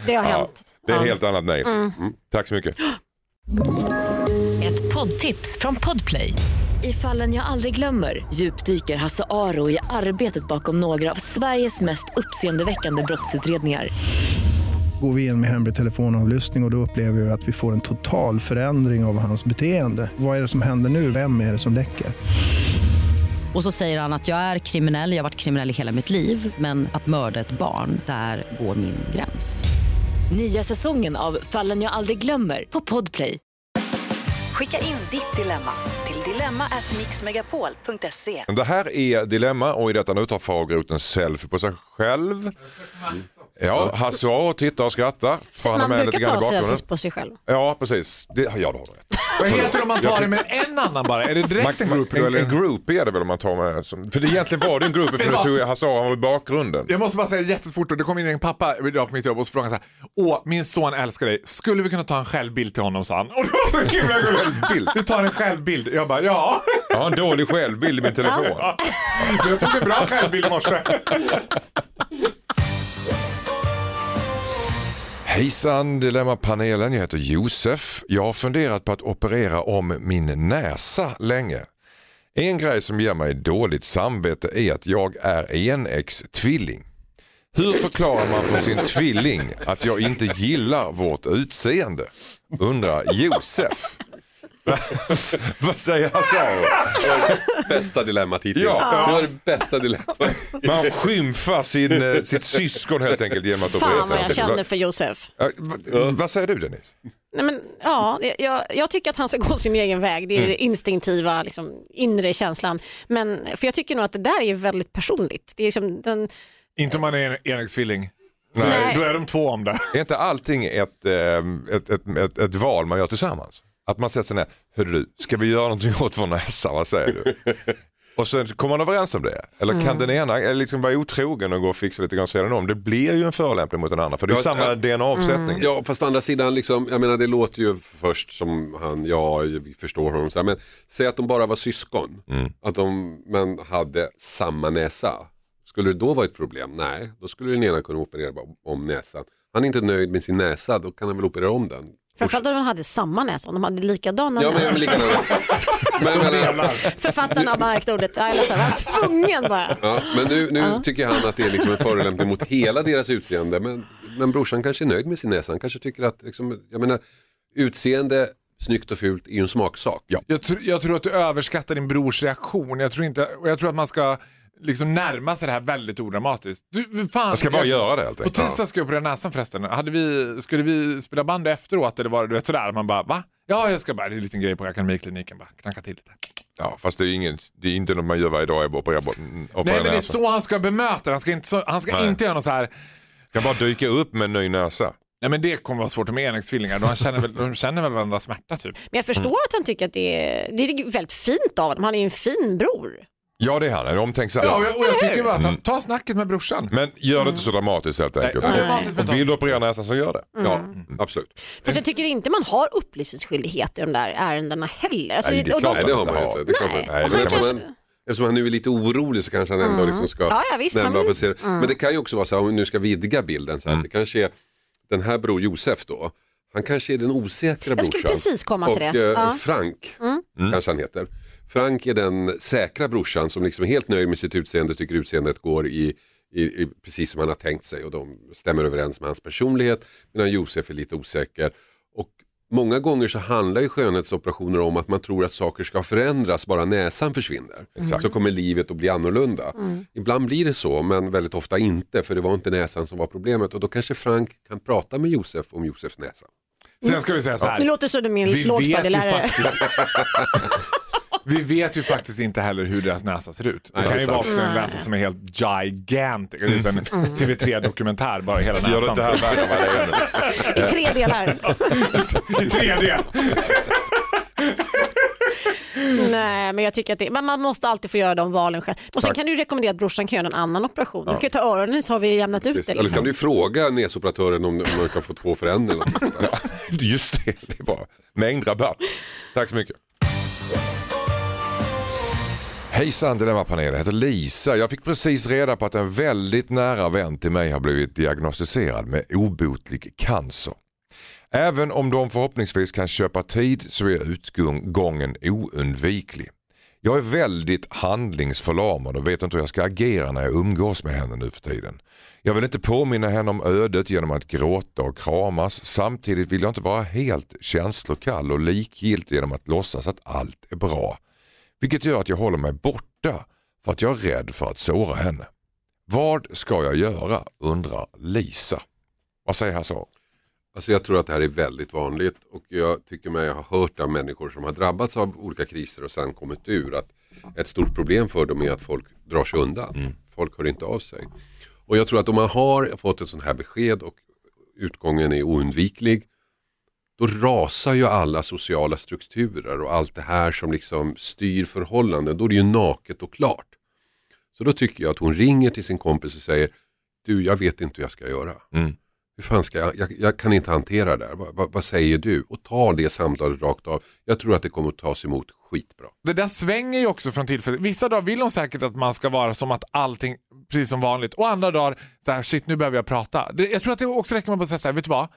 B: Det har
C: Ja,
B: hänt.
C: det är ett
B: Ja.
C: helt annat nej. Mm. Tack så mycket.
E: Ett poddtips från Podplay. I fallen jag aldrig glömmer djupdyker Hasse Aro i arbetet bakom några av Sveriges mest uppseendeväckande brottsutredningar.
F: Går vi in med hemlig telefonavlyssning och, och då upplever vi att vi får en total förändring av hans beteende. Vad är det som händer nu? Vem är det som läcker?
G: Och så säger han att jag är kriminell, jag har varit kriminell i hela mitt liv men att mörda ett barn, där går min gräns.
E: Nya säsongen av Fallen jag aldrig glömmer på Podplay.
H: Skicka in ditt dilemma till dilemma@mixmegapol.se.
C: Det här är Dilemma och i detta nu tar ut en selfie på sig själv. Ja, Hasse Aro tittar och skrattar. För han är
B: Man brukar ta selfies på sig själv.
C: Ja, precis. Det, ja, det har du rätt.
A: Vad heter det om man tar det med en annan bara? Är det direkt en group?
C: en, en groupie är det väl om man tar med. För det egentligen var det en groupie för du tog Hasse Aro i bakgrunden.
A: Jag måste bara säga jättefort, det kom in en pappa idag på mitt jobb och så frågade han så här, Åh, min son älskar dig, skulle vi kunna ta en självbild till honom? sa han. Och det var så himla gulligt. Vi tar en självbild. Jag bara, ja.
C: Jag har en dålig självbild i min telefon.
A: Jag tog en bra självbild i morse.
C: Hejsan Dilemmapanelen, jag heter Josef. Jag har funderat på att operera om min näsa länge. En grej som ger mig dåligt samvete är att jag är enäggstvilling. Hur förklarar man för sin tvilling att jag inte gillar vårt utseende? Undrar Josef. Vad säger Hasse?
D: Bästa dilemmat hittills.
C: Ja.
D: Det var det bästa dilemmat.
C: Man skymfar sin, eh, sitt syskon helt enkelt genom att operera
B: Fan vad jag känner för Josef.
C: Ja, vad- Vad säger du Dennis?
B: Nej, men, ja, jag, jag tycker att han ska gå sin egen väg. Det är
C: Mm.
B: det instinktiva, liksom, inre känslan. Men, för jag tycker nog att det där är väldigt personligt. Det är som den,
A: Inte om man är en enäggstvilling.
B: Nej.
A: Då är de två om det.
C: Är inte allting ett, ehm, ett, ett, ett, ett val man gör tillsammans? Att man sätter sig ner, hörru du, ska vi göra någonting åt vår näsa, vad säger du? Och sen kommer man överens om det. Eller
B: Mm.
C: kan den ena eller liksom vara otrogen och gå och fixa lite grann sedan om? Det blir ju en förolämpning mot den andra för det är
D: Ja,
C: samma
D: ja.
C: DNA-uppsättning.
D: Ja, fast andra sidan, liksom, jag menar det låter ju först som han, ja, vi förstår honom, så här, men säg att de bara var syskon, att de, men hade samma näsa. Skulle det då vara ett problem? Nej, då skulle den ena kunna operera om näsan. Han är inte nöjd med sin näsa, då kan han väl operera om den.
B: Framförallt om de hade samma näsa, om de hade likadana
D: Ja, men jag
B: näsor.
D: vill likadana. Men, jag menar,
B: Författarna har märkt ordet, jag är ledsen, jag var tvungen bara.
D: ja, men nu, nu tycker han att det är liksom en förolämpning mot hela deras utseende. Men, men brorsan kanske är nöjd med sin näsa. Han kanske tycker att, liksom, jag menar, utseende, snyggt och fult är ju en smaksak. Ja.
A: Jag, tr jag tror att du överskattar din brors reaktion. Jag tror, inte, och jag tror att man ska liksom närma sig det här väldigt odramatiskt. Du, fan,
C: Jag ska bara göra det helt
A: På
C: enkelt.
A: tisdag ska jag operera näsan förresten. Hade vi, skulle vi spela band efteråt eller var det du vet, sådär? Man bara va? Ja, jag ska bara, det är en liten grej på akademikliniken, bara knacka till lite.
C: Ja, fast det är, ingen, det är inte något man gör varje dag. Jag bara opererar, opererar
A: Nej men det är så han ska bemöta det. Han ska inte, så, han ska
C: Nej.
A: inte göra något så här.
C: Jag kan bara dyka upp med en ny näsa.
A: Nej men det kommer vara svårt med enäggstvillingar. De känner väl, de känner väl varandra smärta typ.
B: Men jag förstår att han tycker att det är, det är väldigt fint av honom. Han är ju en fin bror.
C: Ja, det är han. En omtänksam.
A: Ja, och jag, och jag tycker bara att
C: Mm.
A: han tar snacket med brorsan.
C: Men gör det inte så dramatiskt helt enkelt.
A: Nej,
C: Och vill du operera näsan så gör det.
D: Ja, absolut.
B: Fast jag tycker inte man har upplysningsskyldighet i de där ärendena heller. Alltså,
C: Nej, det är
B: och de-
C: klart
D: Nej, det har
C: inte
D: man inte. Det är klart
B: Nej.
D: man-
C: Nej,
D: Men eftersom,
B: man-
D: han, eftersom han nu är lite orolig så kanske han ändå liksom ska
B: Ja, ja, visst,
D: nämna
B: han-
D: för. Men det kan ju också vara så här, om vi nu ska vidga bilden, så här, det kanske är den här bror Josef då, han kanske är den osäkra
B: Jag skulle
D: brorsan.
B: precis komma till
D: och,
B: det.
D: eh,
B: Ja. Mm.
D: Frank, kanske han heter. Frank är den säkra brorsan som liksom är helt nöjd med sitt utseende, tycker utseendet går i, i, i precis som han har tänkt sig och de stämmer överens med hans personlighet. Medan Josef är lite osäker. Och många gånger så handlar ju skönhetsoperationer om att man tror att saker ska förändras bara näsan försvinner. Så kommer livet att bli annorlunda. Ibland blir det så men väldigt ofta inte för det var inte näsan som var problemet och då kanske Frank kan prata med Josef om Josefs näsa.
A: Sen ska vi säga så här.
B: Nu låter så du min lågstadielärare.
A: vi vet ju faktiskt inte heller hur deras näsa ser ut. Det kan ju
D: är
A: vara också en näsa som är helt gigantic. Det är en TV3-dokumentär, bara hela
C: Gör det
A: näsan.
C: inte här värre än vad det är.
B: I tre delar.
A: I 3D.
B: Nej, men jag tycker att det, men man måste alltid få göra de valen själv. Och sen kan du ju rekommendera att brorsan kan göra en annan operation. Du kan ta öronen så har vi jämnat ut det.
D: Eller så
B: Liksom.
D: kan du fråga näsoperatören om, om man kan få två förändringar.
C: Just det, det är bra. Mängdrabatt. Tack så mycket. Hejsan Dilemmapanelen, jag heter Lisa. Jag fick precis reda på att en väldigt nära vän till mig har blivit diagnostiserad med obotlig cancer. Även om de förhoppningsvis kan köpa tid så är utgången oundviklig. Jag är väldigt handlingsförlamad och vet inte hur jag ska agera när jag umgås med henne nu för tiden. Jag vill inte påminna henne om ödet genom att gråta och kramas. Samtidigt vill jag inte vara helt känslokall och likgiltig genom att låtsas att allt är bra. Vilket gör att jag håller mig borta för att jag är rädd för att såra henne. Vad ska jag göra undrar Lisa. Vad säger Hasse?
D: Alltså jag tror att det här är väldigt vanligt och jag tycker mig ha hört av människor som har drabbats av olika kriser och sen kommit ur att ett stort problem för dem är att folk drar sig undan. Folk hör inte av sig. Och jag tror att om man har fått ett sånt här besked och utgången är oundviklig då rasar ju alla sociala strukturer och allt det här som liksom styr förhållanden. Då är det ju naket och klart. Så då tycker jag att hon ringer till sin kompis och säger Du, jag vet inte hur jag ska göra.
C: Mm.
D: Hur fan ska jag, jag, jag kan inte hantera det här. Vad, vad, vad säger du? Och ta det samtalet rakt av. Jag tror att det kommer att tas emot skitbra.
A: Det där svänger ju också från tillfälle. Vissa dagar vill hon säkert att man ska vara som att allting precis som vanligt och andra dagar så här, shit nu behöver jag prata. Det, jag tror att det också räcker med att säga så här, vet du vad?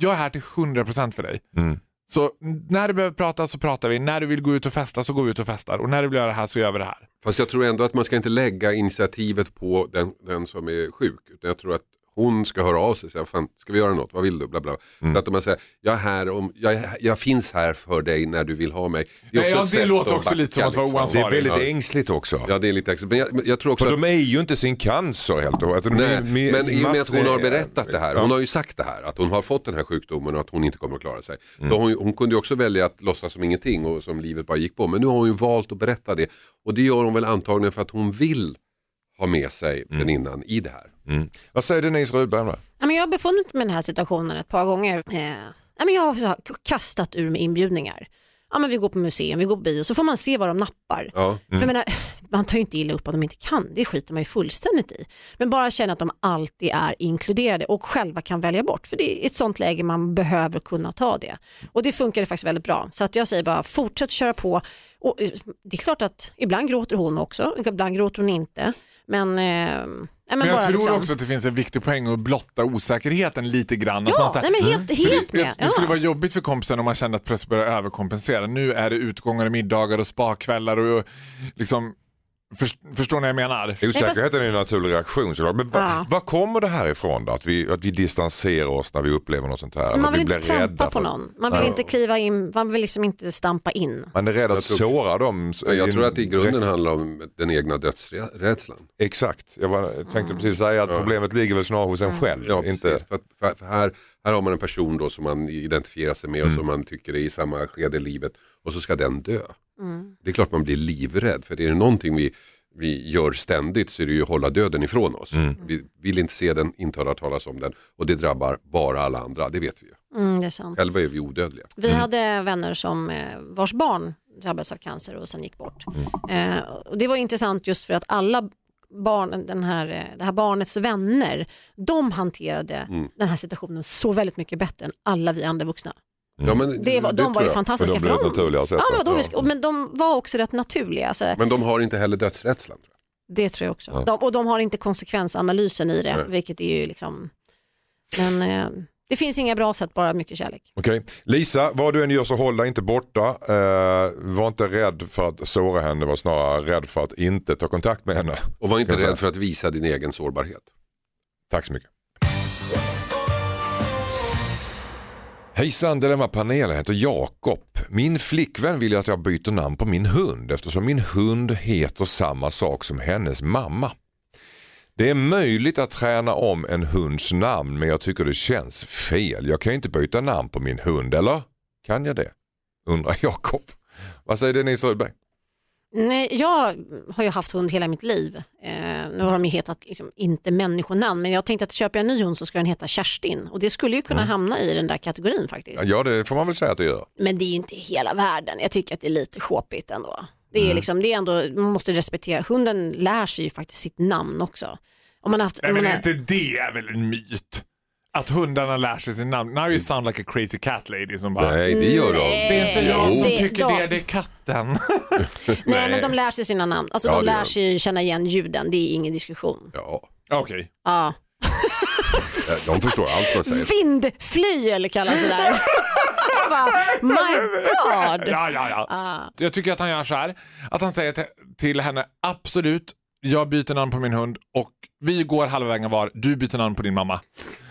A: Jag är här till 100% för dig.
C: Mm.
A: Så när du behöver prata så pratar vi. När du vill gå ut och festa så går vi ut och festar. Och när du vill göra det här så gör vi det här.
D: Fast jag tror ändå att man ska inte lägga initiativet på den, den som är sjuk. Utan jag tror att hon ska höra av sig och säga, fan, ska vi göra något? Vad vill du? Bla, bla.
C: Mm.
D: För att om man säger, jag, är här om, jag, jag finns här för dig när du vill ha mig. är
A: Nej,
D: också
A: ja, det låter också lite som att vara
D: liksom.
A: oansvarig.
C: Det är väldigt
D: Ja.
C: ängsligt också.
D: Ja, det är lite extra. Men jag, men jag tror också
C: För
D: att...
C: de är ju inte sin cancer helt och. De
D: Nej,
C: med-
D: men i och med att hon har berättat det här,
C: Ja.
D: hon har ju sagt det här, att hon har fått den här sjukdomen och att hon inte kommer att klara sig.
C: Mm.
D: Då hon, hon kunde ju också välja att låtsas som ingenting och som livet bara gick på. Men nu har hon ju valt att berätta det. Och det gör hon väl antagligen för att hon vill ha med sig
C: Mm.
D: väninnan i det här.
C: Vad säger Denise Rudberg?
B: jag har befunnit mig i den här situationen ett par gånger. Eh, jag har kastat ur mig inbjudningar. Ja, men vi går på museum, vi går på bio, så får man se vad de nappar.
D: Ja.
B: För jag menar, man tar ju inte illa upp om de inte kan, det skiter man ju fullständigt i. Men bara känna att de alltid är inkluderade och själva kan välja bort. För det är ett sånt läge man behöver kunna ta det. Och det funkar faktiskt väldigt bra. Så att jag säger bara fortsätt köra på. Och eh, det är klart att ibland gråter hon också, ibland gråter hon inte. Men, eh, men,
A: Men jag tror
B: liksom-
A: också att det finns en viktig poäng att blotta osäkerheten lite grann. Att
B: Ja,
A: man så här,
B: nej, men helt, helt
A: För
B: med.
A: det, det skulle
B: Ja.
A: vara jobbigt för kompisen om man kände att plötsligt börjar överkompensera. Nu är det utgångar och middagar och spakvällar och liksom För, förstår ni vad jag menar?
C: Osäkerheten är en naturlig reaktion såklart. Men va,
B: Ja.
C: var kommer det här ifrån då? Att vi, att vi distanserar oss när vi upplever något sånt här?
B: Man
C: Att
B: vill
C: vi
B: inte trampa på någon. Man vill
C: Ja.
B: inte kliva in, man vill liksom inte stampa in.
C: Man är rädd att
D: tror-
C: såra dem.
D: Jag tror att det i grunden handlar om den egna dödsrädslan.
C: Exakt, jag var,
B: Mm.
C: tänkte precis säga att problemet ligger väl snarare hos en själv.
D: Ja,
C: inte...
D: För, för, för här, här har man en person då som man identifierar sig med och som man tycker är i samma skede i livet och så ska den dö. Det är klart man blir livrädd för är det någonting vi, vi gör ständigt så är det ju att hålla döden ifrån oss. Vi vill inte se den, inte höra talas om den och det drabbar bara alla andra, det vet vi ju.
B: Mm, det är sant.
D: Själva är vi odödliga.
B: Vi hade vänner som eh, vars barn drabbades av cancer och sen gick bort. Eh, och det var intressant just för att alla barn, den här, eh, det här barnets vänner, de hanterade den här situationen så väldigt mycket bättre än alla vi andra vuxna.
D: Ja, men,
B: Det var, de var ju fantastiska.
C: För de blev
B: för
C: sätt
B: ja, men, då,
C: Ja.
B: men de var också rätt naturliga. Alltså,
D: Men de har inte heller dödsrädslan. Tror
B: det tror jag också. De, och de har inte konsekvensanalysen i det,
D: Nej.
B: vilket är ju liksom... Men eh, det finns inga bra sätt, bara mycket kärlek.
C: Okej. Lisa, vad du än gör så håll dig inte borta. Eh, var inte rädd för att såra henne, var snarare rädd för att inte ta kontakt med henne.
D: Och var inte rädd för att visa din egen sårbarhet.
C: Tack så mycket. Hejsan Dilemma-panelen, jag heter Jakob. Min flickvän vill att jag byter namn på min hund eftersom min hund heter samma sak som hennes mamma. Det är möjligt att träna om en hunds namn men jag tycker det känns fel. Jag kan ju inte byta namn på min hund, eller? Kan jag det? Undrar Jakob. Vad säger Denise Rudberg?
B: Nej, jag har ju haft hund hela mitt liv. Eh, nu har de ju hetat liksom, inte människonamn men jag tänkte att köper jag en ny hund så ska den heta Kerstin och det skulle ju kunna hamna i den där kategorin faktiskt.
C: Ja det får man väl säga att det gör.
B: Men det är ju inte hela världen. Jag tycker att det är lite sjåpigt ändå. Det är liksom, det är ändå, man måste respektera, hunden lär sig ju faktiskt sitt namn också. Om man haft,
A: Nej, men
B: man
A: är inte det är väl en myt? Att hundarna lär sig sin namn. Now you sound like a crazy cat lady som bara
D: Nej, det gör de.
A: Det är inte jag som
B: Det-
A: tycker
B: de-
A: det, det är katten.
B: nej men de lär sig sina namn. Alltså
D: Ja,
B: de
D: det gör
B: lär
D: de.
B: sig känna igen ljuden, det är ingen diskussion.
D: Ja,
A: Okej.
B: Ja.
D: de förstår allt man säger.
B: Vindflyel kallas det där. Jag bara, My God.
A: Ja, ja, ja.
B: Ah.
A: Jag tycker att han gör så här. Att han säger till, till henne absolut, jag byter namn på min hund och vi går halva vägen var, du byter namn på din mamma.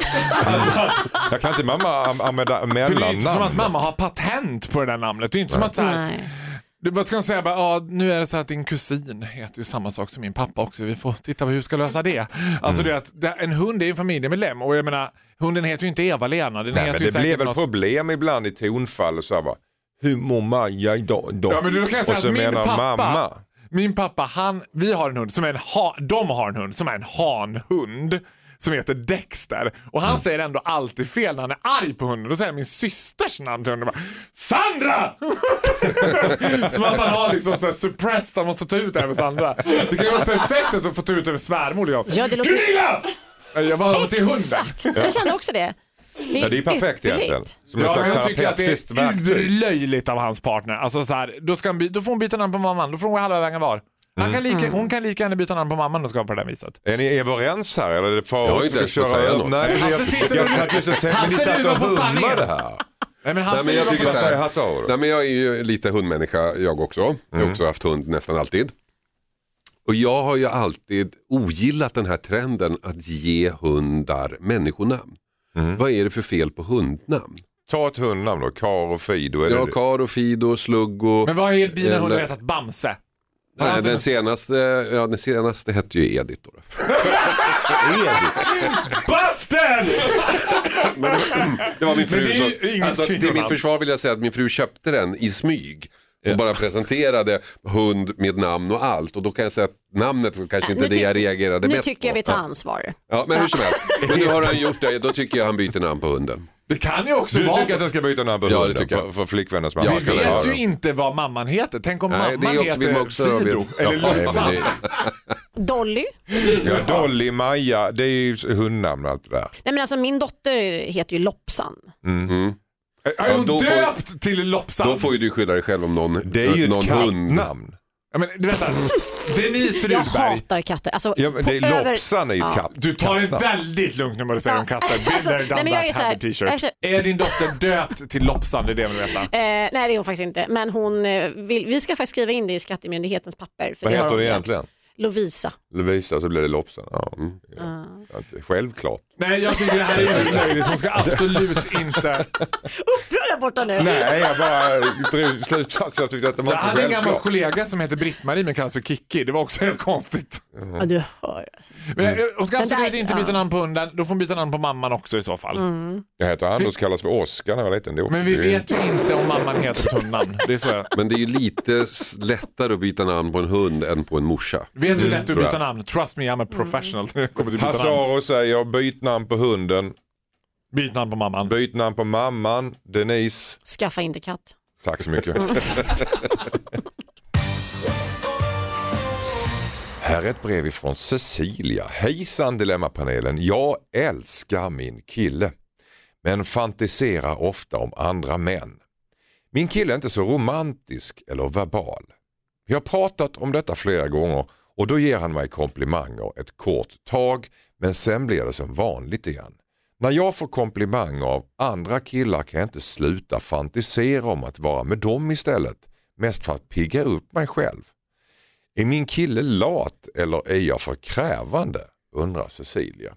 C: Jag kan inte mamma an- använda
A: För det är ju inte som att mamma har patent på det där namnet. Det är inte som att så här,
B: Nej.
A: Du vad ska säga? Bara, ja, nu är det så att din kusin heter ju samma sak som min pappa också. Vi får titta på hur vi ska lösa det. Alltså det är att det, en hund är ju en familjemedlem och jag menar, hunden heter ju inte Eva-Lena. Den
C: Nej,
A: heter
C: men
A: ju
C: det
A: säkert
C: blir väl
A: något...
C: problem ibland i tonfall och så här, va. Hur mår Maja idag? Då?
A: Ja men då kan jag säga
C: och så
A: att min
C: menar
A: pappa,
C: mamma.
A: min pappa, han, vi har en hund som är en ha, de har en hund som är en hanhund som heter Dexter och
C: Mm.
A: han säger ändå alltid fel när han är arg på hunden. Då säger min systers namn till hunden. Bara, Sandra! som att han har liksom så här suppressed, han måste ta ut det här med Sandra. Det kan ju vara perfekt att få ta ut över svärmor. Jag.
B: Ja, det låter-
A: Gunilla! Jag var till hunden.
B: Exakt, jag kände också det.
C: Ja, det är perfekt egentligen. Som
A: Ja, men jag tycker att det är
C: verktyg.
A: löjligt av hans partner. Alltså så här, då, ska han då får hon byta namn på mamman, då får hon gå halva vägen var. Han kan
B: Mm.
A: lika, hon kan lika gärna byta namn på mamman och ska på det där viset.
C: Är ni överens här eller är det
D: Jag har
C: Farao
D: inte ens fått säga något.
C: Nej,
A: Hasse
C: jag,
A: sitter
C: jag
A: och-
C: satt just och tänkte, men ni satt och hummade här.
A: Nej, men
D: Nej, men jag tycker så här-
C: Hasse?
D: Nej, men jag är ju lite hundmänniska jag också. Jag har också haft hund nästan alltid. Och jag har ju alltid ogillat den här trenden att ge hundar människonamn. Vad är det för fel på hundnamn?
C: Ta ett hundnamn då, Kar och Fido. Är
D: Ja,
C: det
D: Karo, Fido, Sluggo.
A: Men vad är dina
D: Eller-
A: hundar hetat? Bamse?
D: Nej,
A: Alltså,
D: den, senaste, ja, den senaste hette ju Edith. Då.
A: Busted!
D: Det var min
A: Men
D: fru
A: det är
D: som, alltså, till mitt försvar vill jag säga att min fru köpte den i smyg. Och bara presenterade hund med namn och allt. Och då kan jag säga att namnet var kanske inte
B: Nu
D: det jag reagerade
B: Nu
D: mest
B: tycker jag
D: på.
B: vi tar ansvar.
D: Ja, men hur som helst. Men nu har han gjort det, då tycker jag han byter namn på hunden.
A: Det kan ju också
C: Du
A: vara
C: tycker
A: så.
C: att den ska byta namn på
D: Ja, det
C: hunden
D: tycker jag.
C: för, för flickvännens mamma?
A: Vi vet ju inte vad mamman heter. Tänk om
D: Nej,
A: mamman
D: det är också- vill man
A: heter
D: också
A: Fido
D: veta.
A: eller
D: Ja,
C: nej,
B: Dolly?
C: Ja, Dolly, Maja, det är ju hundnamn och allt det där.
B: Nej men alltså min dotter heter ju Lopsan.
A: Är hon
D: Ja, då får-
A: döpt till Lopsan?
D: Då får ju du skylla dig själv om någon,
C: Det är ju
D: någon
C: ett
D: hund.
C: kattnamn.
A: Ja, men, här, Denise
B: Jag
A: Rudberg.
B: hatar katter. Alltså,
C: Ja, men det är
B: över-
C: Lopsan är ju ett katt.
A: Du tar det väldigt lugnt när du säger
B: Ja.
A: om katter. Been
B: Alltså, nej, men jag är så här-
A: t-shirt.
B: jag är så-
A: Är din dotter döpt till Lopsan? Det är det jag vill veta.
B: Eh, nej det är hon faktiskt inte, men hon eh, vill, vi ska faktiskt skriva in det i skattemyndighetens papper. För
C: Vad heter
B: hon
C: egentligen?
B: Lovisa.
C: Lovisa så blir det Lopsan. Ja.
D: Mm.
C: Ja, inte- Självklart.
A: Nej, jag tycker det här är ju löjligt. Hon ska absolut inte...
B: Upprörd där borta nu.
C: Nej, jag bara drog slutsatsen. Jag tyckte att det var
A: Jag
C: inte
A: hade en gammal
C: självklart.
A: kollega som heter Britt-Marie men kallas för Kikki. Det var också helt konstigt.
B: Ja, du hör. Alltså.
A: Men eh, hon ska absolut inte byta namn på hunden. Då får hon byta namn på mamman också i så fall.
C: Jag heter Anders, kallas för Oskar när jag var liten. Det
A: Men vi vet ju inte om mamman heter ett hundnamn. Det är så jag...
D: Men det är ju lite lättare att byta namn på en hund än på en morsa.
A: Vet du hur lätt byta
D: jag.
A: namn? Trust me, I'm a professional. namn.
C: Hasaro säger byt namn på hunden,
A: Byt namn på mamman.
C: byt namn på mamman, Denise.
B: Skaffa inte katt.
C: Tack så mycket. Här är ett brev ifrån Cecilia. Hejsan Dilemmapanelen. Jag älskar min kille men fantiserar ofta om andra män. Min kille är inte så romantisk eller verbal. Vi har pratat om detta flera gånger och då ger han mig komplimanger ett kort tag men sen blir det som vanligt igen. När jag får komplimanger av andra killar kan jag inte sluta fantisera om att vara med dem istället. Mest för att pigga upp mig själv. Är min kille lat eller är jag för krävande? Undrar Cecilia.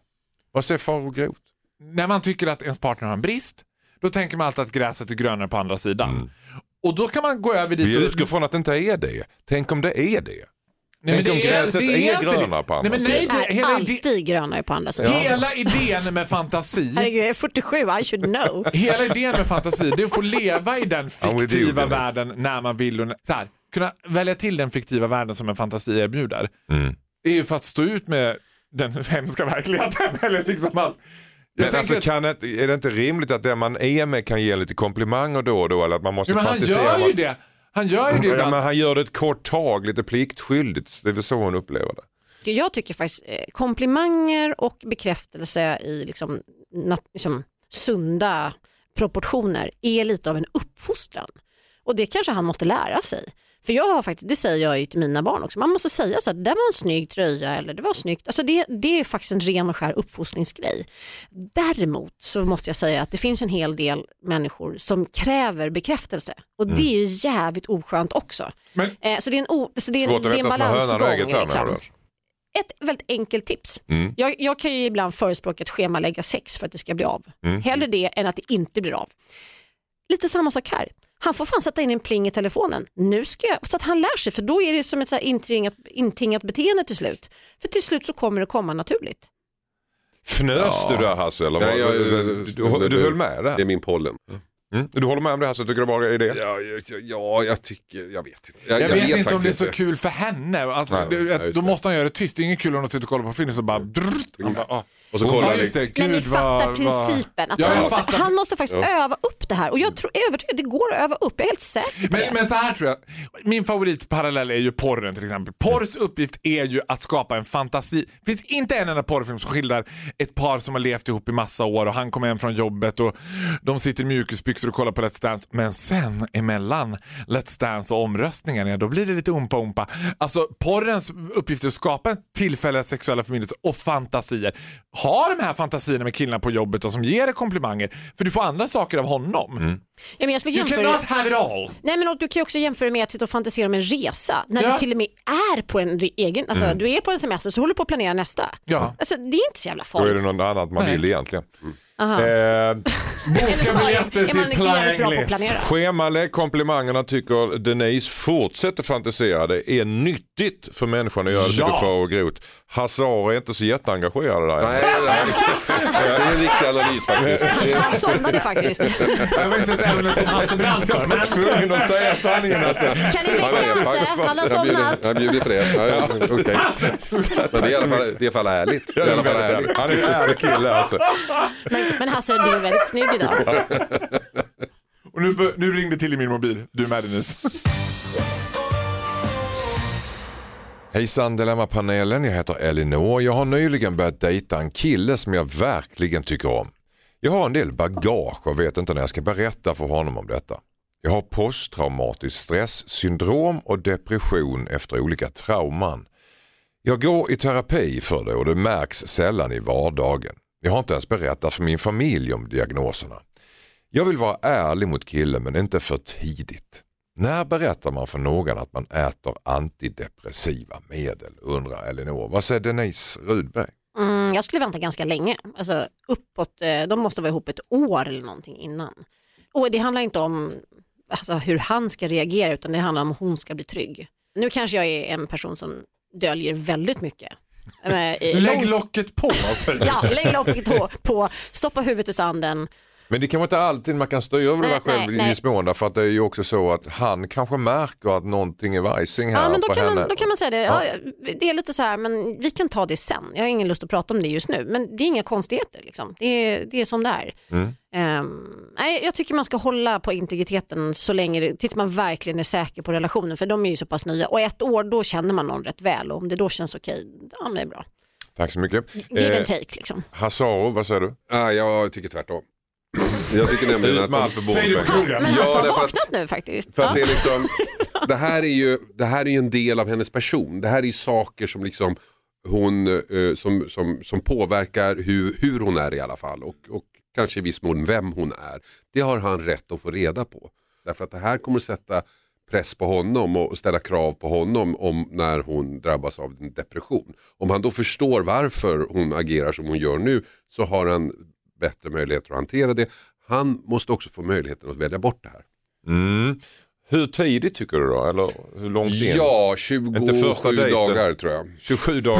C: Vad säger Farao Groth?
A: När man tycker att ens partner har en brist, då tänker man alltid att gräset är grönare på andra sidan. Och då kan man gå över dit
C: Vi
A: och...
C: utgår från att det inte är det. Tänk om det är det.
A: Nej, men
C: Tänk om
A: det
C: gräset är
A: det.
C: grönare på andra
A: nej, nej,
C: sidan.
A: det,
B: är alltid grönare på andra sidan.
A: hela idén med fantasi
B: Herregud, jag är 47, I should know.
A: Hela idén med fantasi det är att få leva i den fiktiva världen när man vill. Och, så här, kunna välja till den fiktiva världen som en fantasi erbjuder.
C: Mm.
A: Det är ju för att stå ut med den hemska verkligheten. Eller liksom att, jag
C: Men alltså,
A: att-
C: kan det, är det inte rimligt att den man är med kan ge lite komplimanger då och då? Eller att man måste
A: ja, men han gör ju det. Han gör ju det
C: Ja,
A: ibland.
C: men han gör det ett kort tag, lite pliktskyldigt. Det är väl så hon upplever det.
B: Jag tycker faktiskt eh, komplimanger och bekräftelse i liksom, liksom, sunda proportioner är lite av en uppfostran. Och det kanske han måste lära sig. För jag har faktiskt, det säger jag ju till mina barn också, man måste säga så att det var en snygg tröja eller det var snyggt. Alltså det, det är faktiskt en ren och skär uppfostringsgrej. Däremot så måste jag säga att det finns en hel del människor som kräver bekräftelse och det är ju jävligt oskönt också.
A: Men-
B: eh, så det är en, o, så det är en, det är en balansgång. liksom. Ett väldigt enkelt tips.
C: Mm.
B: Jag, jag kan ju ibland förespråka att schemalägga sex för att det ska bli av.
C: Mm.
B: Hellre det än att det inte blir av. Lite samma sak här. Han får fan sätta in en pling i telefonen. Nu ska jag, så att han lär sig för då är det som ett så här intingat, intingat beteende till slut. För till slut så kommer det komma naturligt.
C: Fnös du där Hasse? Eller vad?
D: Nej, jag-
C: du, du, du höll med
D: Det är
C: där?
D: min pollen.
C: Mm. Du håller med om det Hasse? Tycker du bara är det?
D: Ja, jag, ja, jag tycker, jag vet inte. Jag,
A: Jag, vet, inte om det är så kul för henne. Alltså,
C: Nej,
A: det,
D: ja, just
A: då
D: det.
A: måste han göra det tyst. Det är inget kul om de sitter och kollar på film så bara... Drrrt, han bara ah.
D: Och så kollar
A: ja, det. Gud,
B: Men ni
A: vad-
B: fattar
A: vad-
B: principen. Att
A: Ja,
B: han, måste,
A: fattar.
B: han måste faktiskt öva upp det här och jag tror, är övertygad det går att öva upp. Jag är helt säker på
A: Men,
B: det.
A: men så här tror jag, min favoritparallell är ju porren till exempel. Porrs uppgift är ju att skapa en fantasi. Det finns inte en enda porrfilm som skildrar ett par som har levt ihop i massa år och han kommer hem från jobbet och de sitter i mjukisbyxor och kollar på Let's Dance. Men sen emellan Let's Dance och omröstningen, ja, då blir det lite umpa-umpa. Alltså porrens uppgift är att skapa tillfälliga sexuella förbindelser och fantasier. Ha de här fantasierna med killarna på jobbet och som ger dig komplimanger. För du får andra saker av honom.
B: Ja, men jag skulle
A: You
B: jämföra...
A: cannot have it all.
B: Nej men du kan ju också jämföra med att sitta och fantisera om en resa. När
A: Ja.
B: du till och med är på en egen, alltså du är på en semester så håller du på att planera nästa.
A: Ja.
B: Alltså det är inte så jävla
C: Då är
B: farligt.
C: det något annat man
A: Nej.
C: vill egentligen.
B: Aha.
C: Eh,
A: Boka biljetter till
B: jävligt bra på att
A: Planglis.
B: planera?
C: schemalägg komplimangerna tycker Denise fortsätter fantisera. Det är nyttigt för människan att göra det,
A: Ja.
C: tycker Farao Groth. Hazar är inte så jätteengagerad där.
D: Nej, nej, det är en riktig analys faktiskt.
B: Han somnade faktiskt.
A: Jag vet inte ett ämne som Hasse brann för.
C: Jag var tvungen att säga sanningen alltså.
B: Kan ni väcka Hasse? Han har somnat.
D: jag bjuder på det. Ja, ja, okej. Men det är i alla fall, det är i alla fall ärligt. Det är i alla fall ärligt.
C: Han är en ärlig kille alltså.
B: Men, men Hasse, du är väldigt snygg idag.
A: Och nu, nu ringde till i min mobil. Du är med Denise.
C: Hejsan Dilemmapanelen, jag heter Elinor. Jag har nyligen börjat dejta en kille som jag verkligen tycker om. Jag har en del bagage och vet inte när jag ska berätta för honom om detta. Jag har posttraumatisk stresssyndrom och depression efter olika trauman. Jag går i terapi för det och det märks sällan i vardagen. Jag har inte ens berättat för min familj om diagnoserna. Jag vill vara ärlig mot killen men inte för tidigt. När berättar man för någon att man äter antidepressiva medel undrar Elinor. Vad säger Denise Rudberg?
B: Mm, jag skulle vänta ganska länge. Alltså, uppåt, eh, de måste vara ihop ett år eller någonting innan. Och det handlar inte om alltså, hur han ska reagera utan det handlar om hon ska bli trygg. Nu kanske jag är en person som döljer väldigt mycket. Eh, i
A: Lägg locket på. säger
B: Ja, lägg locket på, på, stoppa huvudet i sanden.
C: Men det kan vara inte alltid man kan styra över det
B: Nej,
C: där själv
B: nej,
C: i
B: nej.
C: viss mån därför att det är ju också så att han kanske märker att någonting är vajsing här
B: Ja, men då,
C: på
B: kan
C: henne.
B: man, då kan man säga det. Ja, det är lite så här, men vi kan ta det sen. Jag har ingen lust att prata om det just nu, men det är inga konstigheter. Liksom. Det, är, det är som det är.
C: Mm.
B: Ehm, nej, jag tycker man ska hålla på integriteten så länge tills man verkligen är säker på relationen, för de är ju så pass nya. Och ett år, då känner man någon rätt väl och om det då känns okej, ja men det är bra.
C: Tack så mycket.
B: Give
C: Eh,
B: and take liksom.
C: Hasaro, vad säger du?
D: Ah, jag tycker tvärtom. Jag tycker nämligen att...
C: på
A: Säger du på krogen?
B: Men
D: Ja,
B: alltså, har vaknat nu faktiskt.
D: För att det, är liksom, det, här är ju, det här är ju en del av hennes person. Det här är ju saker som, liksom hon, eh, som, som, som påverkar hur, hur hon är i alla fall och, och kanske i viss mån vem hon är. Det har han rätt att få reda på. Därför att det här kommer att sätta press på honom och ställa krav på honom om när hon drabbas av en depression. Om han då förstår varför hon agerar som hon gör nu så har han bättre möjligheter att hantera det. Han måste också få möjligheten att välja bort det här.
C: Mm. Hur tidigt tycker du då? Eller hur långt in?
D: Ja,
C: Inte första
D: 27
C: dejten.
D: dagar tror jag.
C: 27 dagar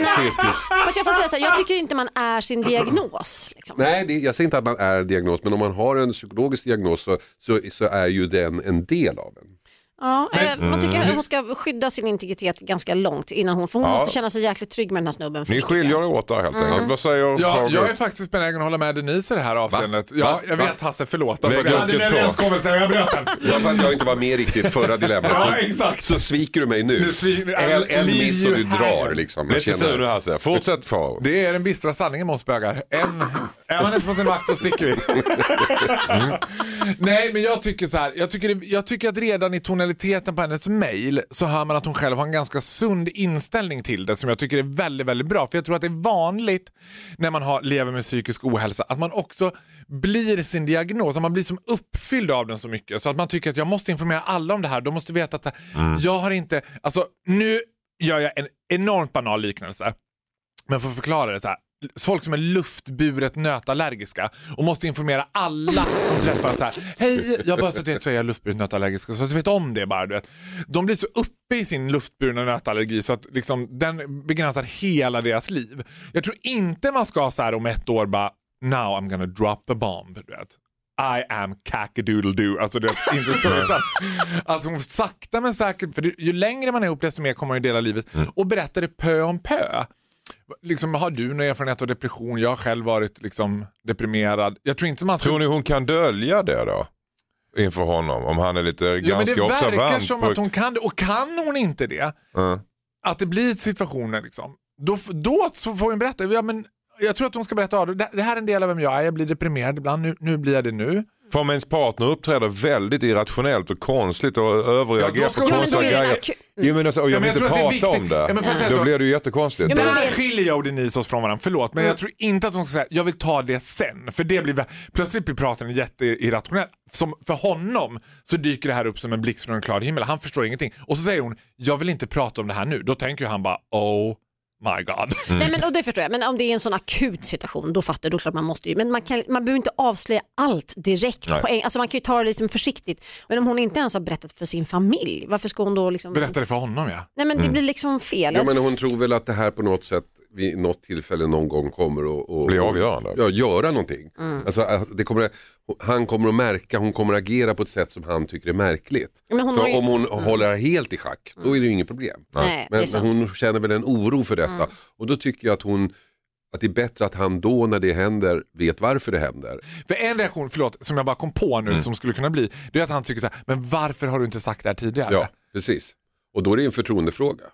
C: i cirkus.
B: Fast jag får säga så här, jag tycker inte man är sin diagnos. Liksom.
D: Nej, det, jag säger inte att man är diagnos, men om man har en psykologisk diagnos så, så, så är ju den en del av en.
B: Ja, eh, man tycker
C: Mm.
B: att hon ska skydda sin integritet ganska långt innan hon, för hon
C: Ja.
B: måste känna sig jäkligt trygg med den här snubben.
C: Ni skiljer
B: jag.
C: er åt där helt
B: Mm.
C: enkelt. Vad säger
A: Ja, jag är faktiskt benägen att hålla med Denise i det här avseendet. Ja,
D: Va?
A: jag
D: Va?
A: vet Hasse, förlåt.
C: Lägg
A: vi hade en överenskommelse jag bröt den.
D: Ja, för att jag inte var med riktigt förra dilemmat
A: Ja,
D: så,
A: exakt.
D: så sviker du mig nu.
A: Nu svik-
D: en en miss och du drar liksom. Jag
C: Lite sur nu Hasse. Fortsätt Fager.
A: Det är den bistra sanningen med oss bögar. En, är man inte på sin vakt så sticker vi. Nej men jag tycker så här, jag tycker, jag tycker att redan i tonaliteten på hennes mail så hör man att hon själv har en ganska sund inställning till det som jag tycker är väldigt, väldigt bra. För jag tror att det är vanligt när man har, lever med psykisk ohälsa att man också blir sin diagnos, att man blir som uppfylld av den så mycket så att man tycker att jag måste informera alla om det här. De måste veta att här, jag har inte, alltså nu gör jag en enormt banal liknelse. Men för att förklara det så här. Folk som är luftburet nötallergiska och måste informera alla de träffar så här. Hej, jag har bara så att så är jag luftburet nötallergisk så att du vet om det bara. Du vet. De blir så uppe i sin luftburna nötallergi så att liksom, den begränsar hela deras liv. Jag tror inte man ska så här om ett år bara now I'm gonna drop a bomb. Du vet. I am cackadoodle-doo. Alltså det är inte så utan att hon sakta men säkert, för ju längre man är ihop desto mer kommer man ju dela livet och berätta det pö om pö. Liksom, har du någon erfarenhet av depression? Jag har själv varit liksom, deprimerad. Jag tror inte man ska...
C: Tror ni hon kan dölja det då? Inför honom? Om han är lite
A: Ja,
C: ganska
A: det verkar
C: observant.
A: som
C: på...
A: att hon kan det. Och kan hon inte det,
C: Ja.
A: att det blir situationer liksom, då, då så får hon berätta. Ja, men jag tror att hon ska berätta, det här är en del av vem jag är, jag blir deprimerad ibland, nu, nu blir jag det nu.
C: För om ens partner uppträder väldigt irrationellt och konstigt och överreagerar
A: Ja,
C: på konstiga grejer. Jo, men alltså, och jag vill
A: jag
C: inte
A: tror att det är
C: prata om det.
A: Ja, men för
C: Då
A: så-
C: blir det ju jättekonstigt.
B: Ja, men-
A: Där skiljer jag och Denise oss från varandra, förlåt men jag tror inte att hon ska säga jag vill ta det sen. För det blir, plötsligt blir praten jätteirrationell. Som för honom så dyker det här upp som en blixt från en klar himmel. Han förstår ingenting. Och så säger hon jag vill inte prata om det här nu. Då tänker ju han bara oh my god.
B: Nej, men, och det förstår jag, men om det är en sån akut situation då fattar jag, då klart man måste ju, men man, kan, man behöver inte avslöja allt direkt. På en, alltså man kan ju ta det liksom försiktigt. Men om hon inte ens har berättat för sin familj, varför ska hon då liksom...
A: Berätta det för honom ja.
B: Nej men det blir liksom fel.
D: Ja, men hon tror väl att det här på något sätt vid något tillfälle någon gång kommer att och,
C: Blir avgörande.
D: Ja, göra någonting.
B: Mm.
D: Alltså, att det kommer, han kommer att märka, hon kommer att agera på ett sätt som han tycker är märkligt.
B: Men hon
D: För
B: har ju-
D: om hon håller helt i schack, då är det ju inget problem.
B: Nej,
D: Men.
B: Mm.
D: hon känner väl en oro för detta. Och då tycker jag att hon att det är bättre att han då när det händer vet varför det händer.
A: För en reaktion, förlåt, som jag bara kom på
C: Mm.
A: nu som skulle kunna bli, det är att han tycker så här, men varför har du inte sagt det här tidigare?
D: Ja, precis. Och då är det en förtroendefråga.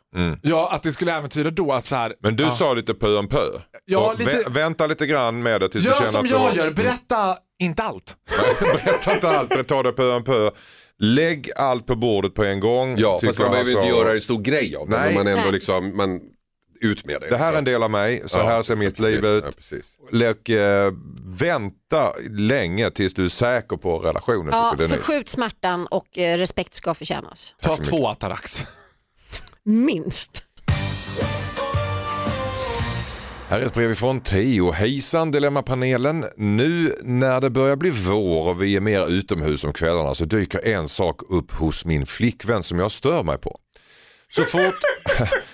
A: Ja, att det skulle äventyra då att så här,
C: Men du
A: ja.
C: sa lite pö om pö.
A: Ja, lite-
C: vä- Vänta lite grann med det tills du
A: Gör
C: känner
A: som
C: att du
A: jag
C: har-
A: gör, berätta inte allt.
C: Berätta inte allt, men ta det pö om pö. Lägg allt på bordet på en gång.
D: Ja, fast man
C: jag
D: behöver inte
C: alltså.
D: göra en stor grej av det.
C: Nej.
D: Men man ändå
B: Nej.
D: liksom, man, ut med det.
C: Det här är
D: liksom.
C: en del av mig, så
D: Ja,
C: här ser mitt
D: precis,
C: liv ut.
D: Ja, precis.
C: Och eh, vänta länge tills du är säker på relationen.
B: Ja, förskjut smärtan och eh, respekt ska förtjänas.
A: Ta två Atarax.
B: Minst.
C: Här är ett brev ifrån Theo. Hejsan Dilemmapanelen. Nu när det börjar bli vår och vi är mer utomhus om kvällarna så dyker en sak upp hos min flickvän som jag stör mig på. Så fort...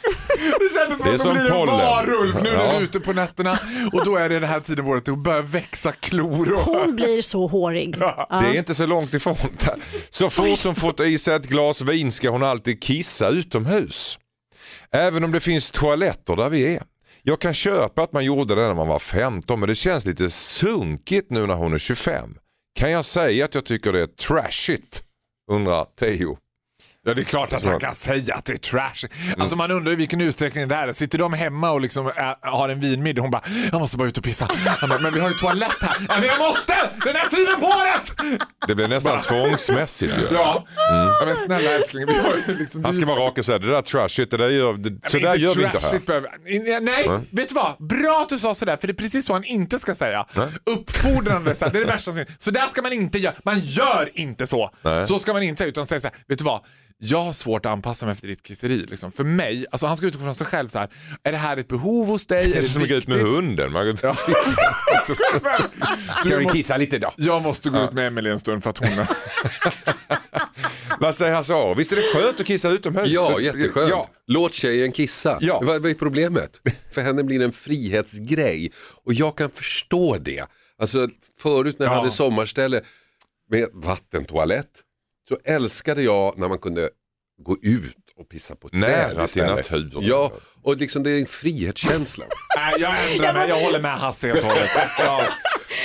A: Det
C: är
A: att
C: som
A: de blir en
C: pollen.
A: varulv nu när
C: Ja.
A: du är ute på nätterna och då är det den här tiden på året det börjar växa klor. Och...
B: Hon blir så hårig. Ja.
C: Det är inte så långt ifrån. Så fort hon fått i sig ett glas vin ska hon alltid kissa utomhus. Även om det finns toaletter där vi är. Jag kan köpa att man gjorde det när man var 15 men det känns lite sunkigt nu när hon är 25. Kan jag säga att jag tycker det är trashigt? Undrar Theo.
A: Ja det är klart att han kan säga att det är trash. Alltså man undrar i vilken utsträckning det är. Sitter de hemma och liksom är, har en vinmiddag hon bara jag måste bara ut och pissa. Bara, men vi har ju toalett här. Ja, men jag måste! Den här tiden på året!
C: Det blir nästan tvångsmässigt ju.
A: Ja. ja men snälla älskling. Vi har ju liksom,
C: Han ska vara rak och säga det där trashigt, det där gör, det, så där gör vi inte här.
A: behöver- Nej, vet du vad? Bra att du sa sådär för det är precis så han inte ska säga. Uppfordrande, så här, det är det värsta som finns. Så där ska man inte göra. Man gör inte så.
C: Nej.
A: Så ska man inte säga utan säga såhär, vet du vad? Jag har svårt att anpassa mig efter ditt kisseri. Liksom. För mig, alltså han ska utgå från sig själv så här. är det här ett behov hos dig?
C: Det är som att gå ut med hunden. Man går...
A: Du
C: Kan vi
A: måste-
C: kissa lite då?
A: Jag måste gå ut med Emelie en stund för att hon...
C: Vad säger Hasse Aro? Visst är det skönt att kissa utomhus?
D: Ja, jätteskönt.
C: Ja.
D: Låt tjejen kissa.
C: Ja.
D: Vad, är problemet? För henne blir det en frihetsgrej. Och jag kan förstå det. Alltså förut när jag
A: Ja.
D: hade sommarställe med vattentoalett så älskade jag när man kunde gå ut och pissa på ett
C: Nära
D: träd
C: till
D: istället.
C: naturen.
D: Ja, och liksom det är en frihetskänsla.
A: Nej, jag ändrar mig. Jag håller med Hasse helt och hållet. Ja.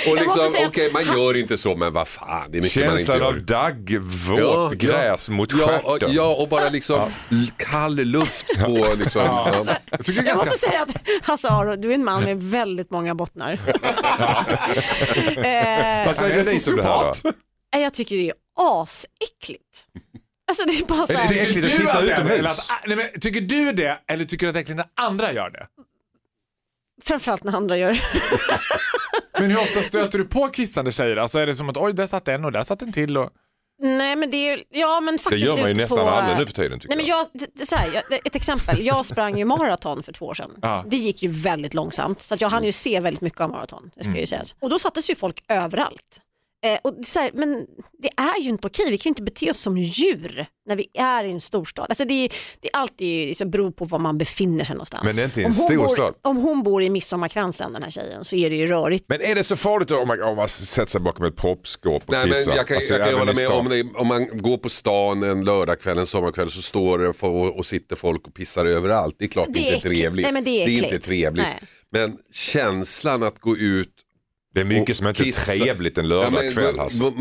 D: Och
B: måste
D: liksom,
B: säga-
D: okej man gör inte så men vad fan, det är mycket man inte
C: Känslan
D: gör.
C: av dagg, våt gräs mot
D: ja, och,
C: stjärten.
D: ja, och bara liksom l- kall luft på liksom. Ja.
A: Jag tycker det är
B: Jag
A: ganska...
B: måste säga att Hasse Aro, du är en man med väldigt många bottnar. eh,
C: Vad säger
A: är
C: Denise om det här då?
A: sociopat.
B: nej, jag tycker det är asäckligt. Alltså det är bara så
C: Är det
B: här,
C: äckligt att
A: Tycker du
C: kissa
A: att det är-
C: utomhus?
A: att- nej, men Tycker du det eller tycker du att det är äckligt när andra gör det?
B: framförallt när andra gör det.
A: Men hur ofta stöter du på kissande tjejer? Alltså är det som att oj där satt en och där satt en till och...
B: Nej men det är ju, ja men
C: Det
B: faktiskt
C: gör man ju nästan
B: på,
C: aldrig nu för tiden tycker
B: Nej, men jag, det, det, så här, jag, ett exempel, jag sprang ju maraton för två år sedan.
A: Ja.
B: Det gick ju väldigt långsamt så att jag hann ju se väldigt mycket av maraton. Det ska
C: Mm.
B: ju sägas. Och då sattes ju folk överallt. Eh, och det, är så här, men det är ju inte okej, vi kan ju inte bete oss som djur när vi är i en storstad. Alltså det, är, det är alltid så beror på var man befinner sig någonstans.
C: Men det är inte i en
B: om hon
C: stor
B: bor,
C: stad.
B: Om hon bor i Midsommarkransen den här tjejen så är det ju rörigt.
C: Men är det så farligt då om man, om man sätter sig bakom ett proppskåp och
D: Nej,
C: kissar?
D: men jag kan,
C: Alltså,
D: jag kan ju hålla med om, det, om man går på stan en lördagkväll, en sommarkväll så står det och, och sitter folk och pissar överallt. Det är klart
B: Det
D: det
B: är
D: inte är trevligt.
B: Nej, men det är
D: inte
B: äckligt.
D: trevligt.
B: Nej.
D: Men känslan att gå ut
C: Det är mycket som inte är
D: kissa-
C: trevligt en
D: Ja, men
C: lördagkväll.
D: gå-
C: alltså.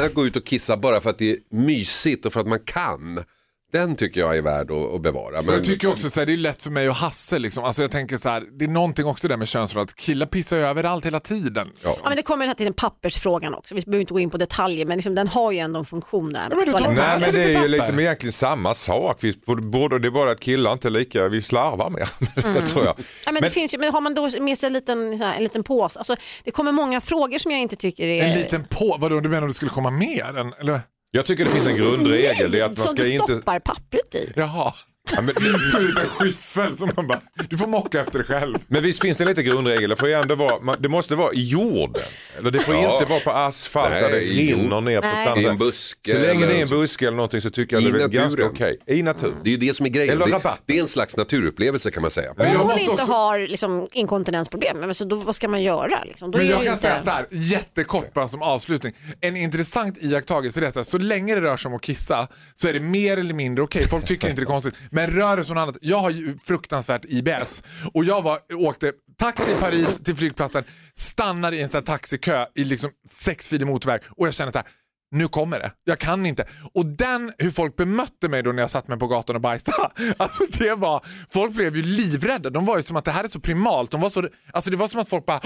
D: att gå ut och kissa bara för att det är mysigt och för att man kan. Den tycker jag är värd att, att bevara.
A: Men jag tycker också så här, det är lätt för mig och Hasse liksom. Alltså jag tänker så här, det är någonting också där med könsroll, att killar pissar ju överallt hela tiden.
D: Ja.
B: Ja, men det kommer den här till den pappersfrågan också, vi behöver inte gå in på detaljer men liksom, den har ju ändå en funktion där.
A: Ja, men du
C: Nej men det är ju liksom egentligen samma sak. Vi borde, det är bara att killar inte är lika, vi slarvar mer. det tror jag.
B: Ja, men det
C: Men-
B: finns ju, men har man då med sig en liten, så här, en liten påse, alltså, det kommer många frågor som jag inte tycker är...
A: En liten på, vadå du menar om det skulle komma mer? Eller?
C: Jag tycker det finns en grundregel. Det är att man
B: som
C: ska
B: du
C: inte...
B: stoppar pappret i.
A: Jaha.
C: Ja, men,
A: Som en liten skyffel som man bara, du får mocka efter dig själv.
C: men visst finns det grundregel. Det, får ju ändå vara, man, det måste vara i jorden. Eller det får
D: Ja.
C: inte vara på asfalt
D: Nej,
C: där det rinner ner på
B: Nej.
C: annat
D: I en buske
C: Så länge det är en buske eller någonting så tycker jag
D: I
C: det är väl ganska
D: naturen.
C: okej. I natur.
D: det är ju det som är grejen.
C: Eller
D: Det, det är en slags naturupplevelse kan man säga.
B: Om
A: måste
B: inte
A: också-
B: har liksom, inkontinensproblem, men så då, vad ska man göra? Liksom? Då
A: Men
B: är
A: jag kan
B: inte...
A: säga så här, jättekort bara som avslutning. En intressant iakttagelse är att så, länge det rör sig om att kissa så är det mer eller mindre okej. Folk tycker inte det är konstigt. Men rör det sig om något annat. Jag har ju fruktansvärt IBS och jag var, åkte taxi i Paris till flygplatsen, stannade i en sån här taxikö i liksom sexfilig motorväg och jag kände så här nu kommer det. Jag kan inte. Och den, hur folk bemötte mig då när jag satt mig på gatan och bajsade. Alltså det var, folk blev ju livrädda. De var ju som att det här är så primalt. De var så, alltså det var som att folk bara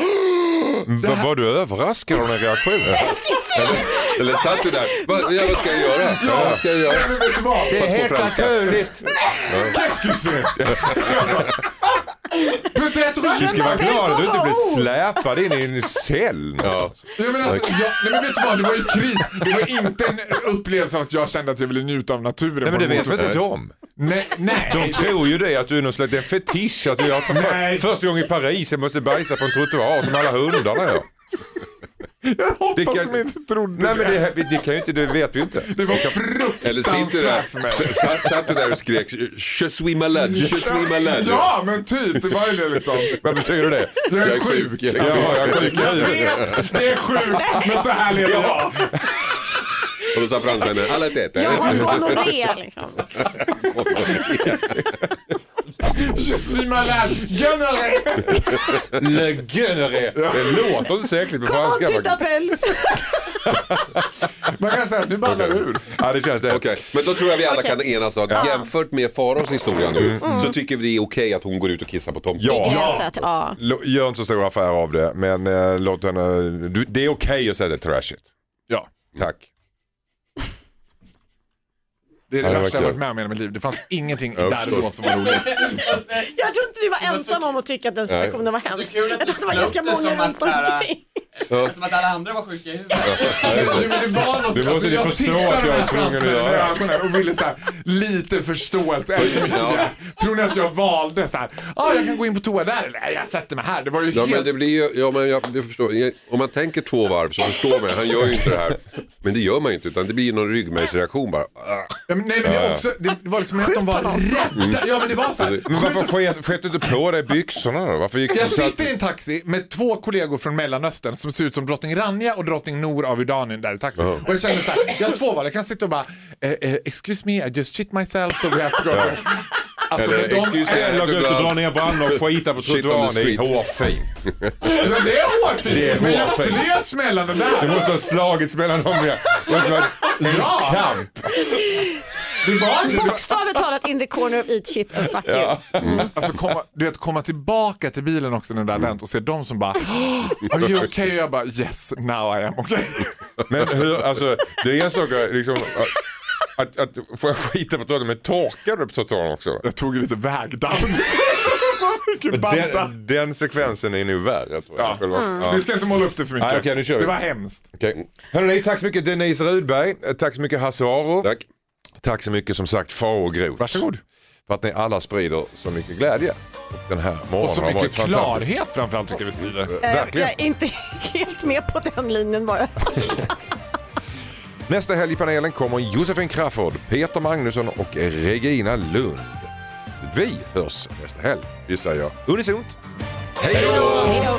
C: Var, var du överraskad av den reaktionen?
D: Eller, eller satt du där, vad, ja, vad ska jag göra? Ja. Vad ska jag göra?
A: Men vet du vad?
D: Det är helt
C: naturligt.
A: Qu'est-ce que c'est?
C: Du ska vara glad att du inte blir släpad in i en cell
D: Ja.
C: någonstans.
A: Ja, men alltså, jag, nej, men vet du vad, det var ju kris. Det var inte en upplevelse av att jag kände att jag ville njuta av naturen.
C: Nej men det vet väl inte de?
A: Nej, nej.
C: De tror ju det att du är någon slags fetisch att du
A: Nej.
C: för, första gången i Paris jag måste bajsa på en trottoar som alla hundarna gör.
A: Jag hoppas
C: det kan-
A: de inte trodde
C: Nej men
A: det.
C: det, det kan ju inte, det vet vi ju inte.
A: Det var fruktansvärt
D: Eller sitter du där, satt, satt du där och skrek Je suis malade, je suis malade.
A: Ja, men typ. Det var ju det liksom.
C: Vad betyder det?
A: Jag är sjuk.
D: Jag är
C: Ja, jag är sjuk
A: Jag vet, det är sjukt, men så här lever jag.
D: Och då sa fransmännen, alla ett
B: Jag har gonorré liksom.
A: Je suis malade, gonorré.
C: Le Gunnere. Det låter inte så äckligt på franska.
B: till
C: faktiskt.
B: April.
A: Man kan säga att nu ballar ur.
C: Ja det känns det.
D: Okej, men då tror jag vi alla kan enas om att jämfört med Faraos historia nu så tycker vi det är okej att hon går ut och kissar på tomten.
C: Ja.
B: Gräset, ja.
C: Gör inte så stor affär av det men eh, låt henne, du, det är okej att säga det är trashigt.
A: Ja.
C: Tack.
A: Det är det
C: Ja, det var
A: värsta jag varit med om i hela mitt liv. Det fanns ingenting där och då som var roligt.
B: Jag tror inte vi var ensamma om att tycka att den situationen var hemsk. Jag
I: du
B: tror att det var ganska
I: det
B: många runt omkring.
I: Som att alla andra var sjuka i huvudet.
A: Men det var något,
C: Du måste ju
A: jag
C: förstå
A: tittade
C: att jag
A: här
C: tvungen att göra.
A: ögonen och ville så här, lite förståelse. Det
D: Ja.
A: Tror ni att jag valde så här, ah, jag kan gå in på toa där eller nej, jag sätter mig här. Det var ju
D: Ja
A: helt...
D: men det blir ju, ja men jag, jag förstår, om man tänker två varv så förstår man, han gör ju inte det här. Men det gör man ju inte utan det blir någon ryggmärgsreaktion bara.
A: Ja, nej men det, är också, det var liksom att de var rädda. Ja men det var så här.
C: Men varför sket, sket du inte på dig byxorna då? Varför gick
A: Jag
C: så
A: sitter i en taxi med två kollegor från Mellanöstern som ser ut som drottning Rania och drottning Nour av Jordanien där i taxin. Och jag känner så här, jag har två val. Jag kan sitta och bara, eh, eh, excuse me I just shit myself so we have to go. Alltså,
D: Eller,
A: de
D: excuse me,
C: gå ut och dra ner brallor och skita på trottoaren. Det är hårfint.
A: ja, det är hårfint,
C: Det är
A: men jag slets mellan den
C: Det
A: där.
C: måste ha slagits mellan dem. ja. Det måste vara en
A: Ja.
C: kamp.
A: Det var det
B: Bokstavligt talat in the corner of eat shit and fuck you.
A: alltså komma, du vet, komma tillbaka till bilen också när det där hänt och se dem som bara "Oh, Are you okay? Och jag bara yes now I am okay.
C: Men hur, alltså, det är en sak att liksom, att, att, att får jag skita på trottoaren men torkar du på trottoaren också?
A: Jag tog lite vägdamm.
C: Den, den sekvensen är nog värre.
A: Ja.
C: Själva- ja.
A: Vi ska inte måla upp det för mycket.
C: Nej, okej, nu kör vi.
A: Det var hemskt.
C: Okej. Hörrni, tack så mycket Denise Rudberg. Tack så mycket Hasse Aro.
D: Tack.
C: Tack så mycket som sagt Faro Groth.
A: Varsågod.
C: För att ni alla sprider så mycket glädje. Och den här morgonen
A: Och så
C: har
A: mycket
C: varit fantastisk.
A: klarhet framförallt tycker jag vi sprider.
B: Eh,
C: Verkligen.
B: Jag är inte helt med på den linjen bara.
C: Nästa helg i panelen kommer Josefin Crafoord, Peter Magnusson och Regina Lund. Vi hörs nästa helg. Vi säger unisont. Hej då!
B: Hej då.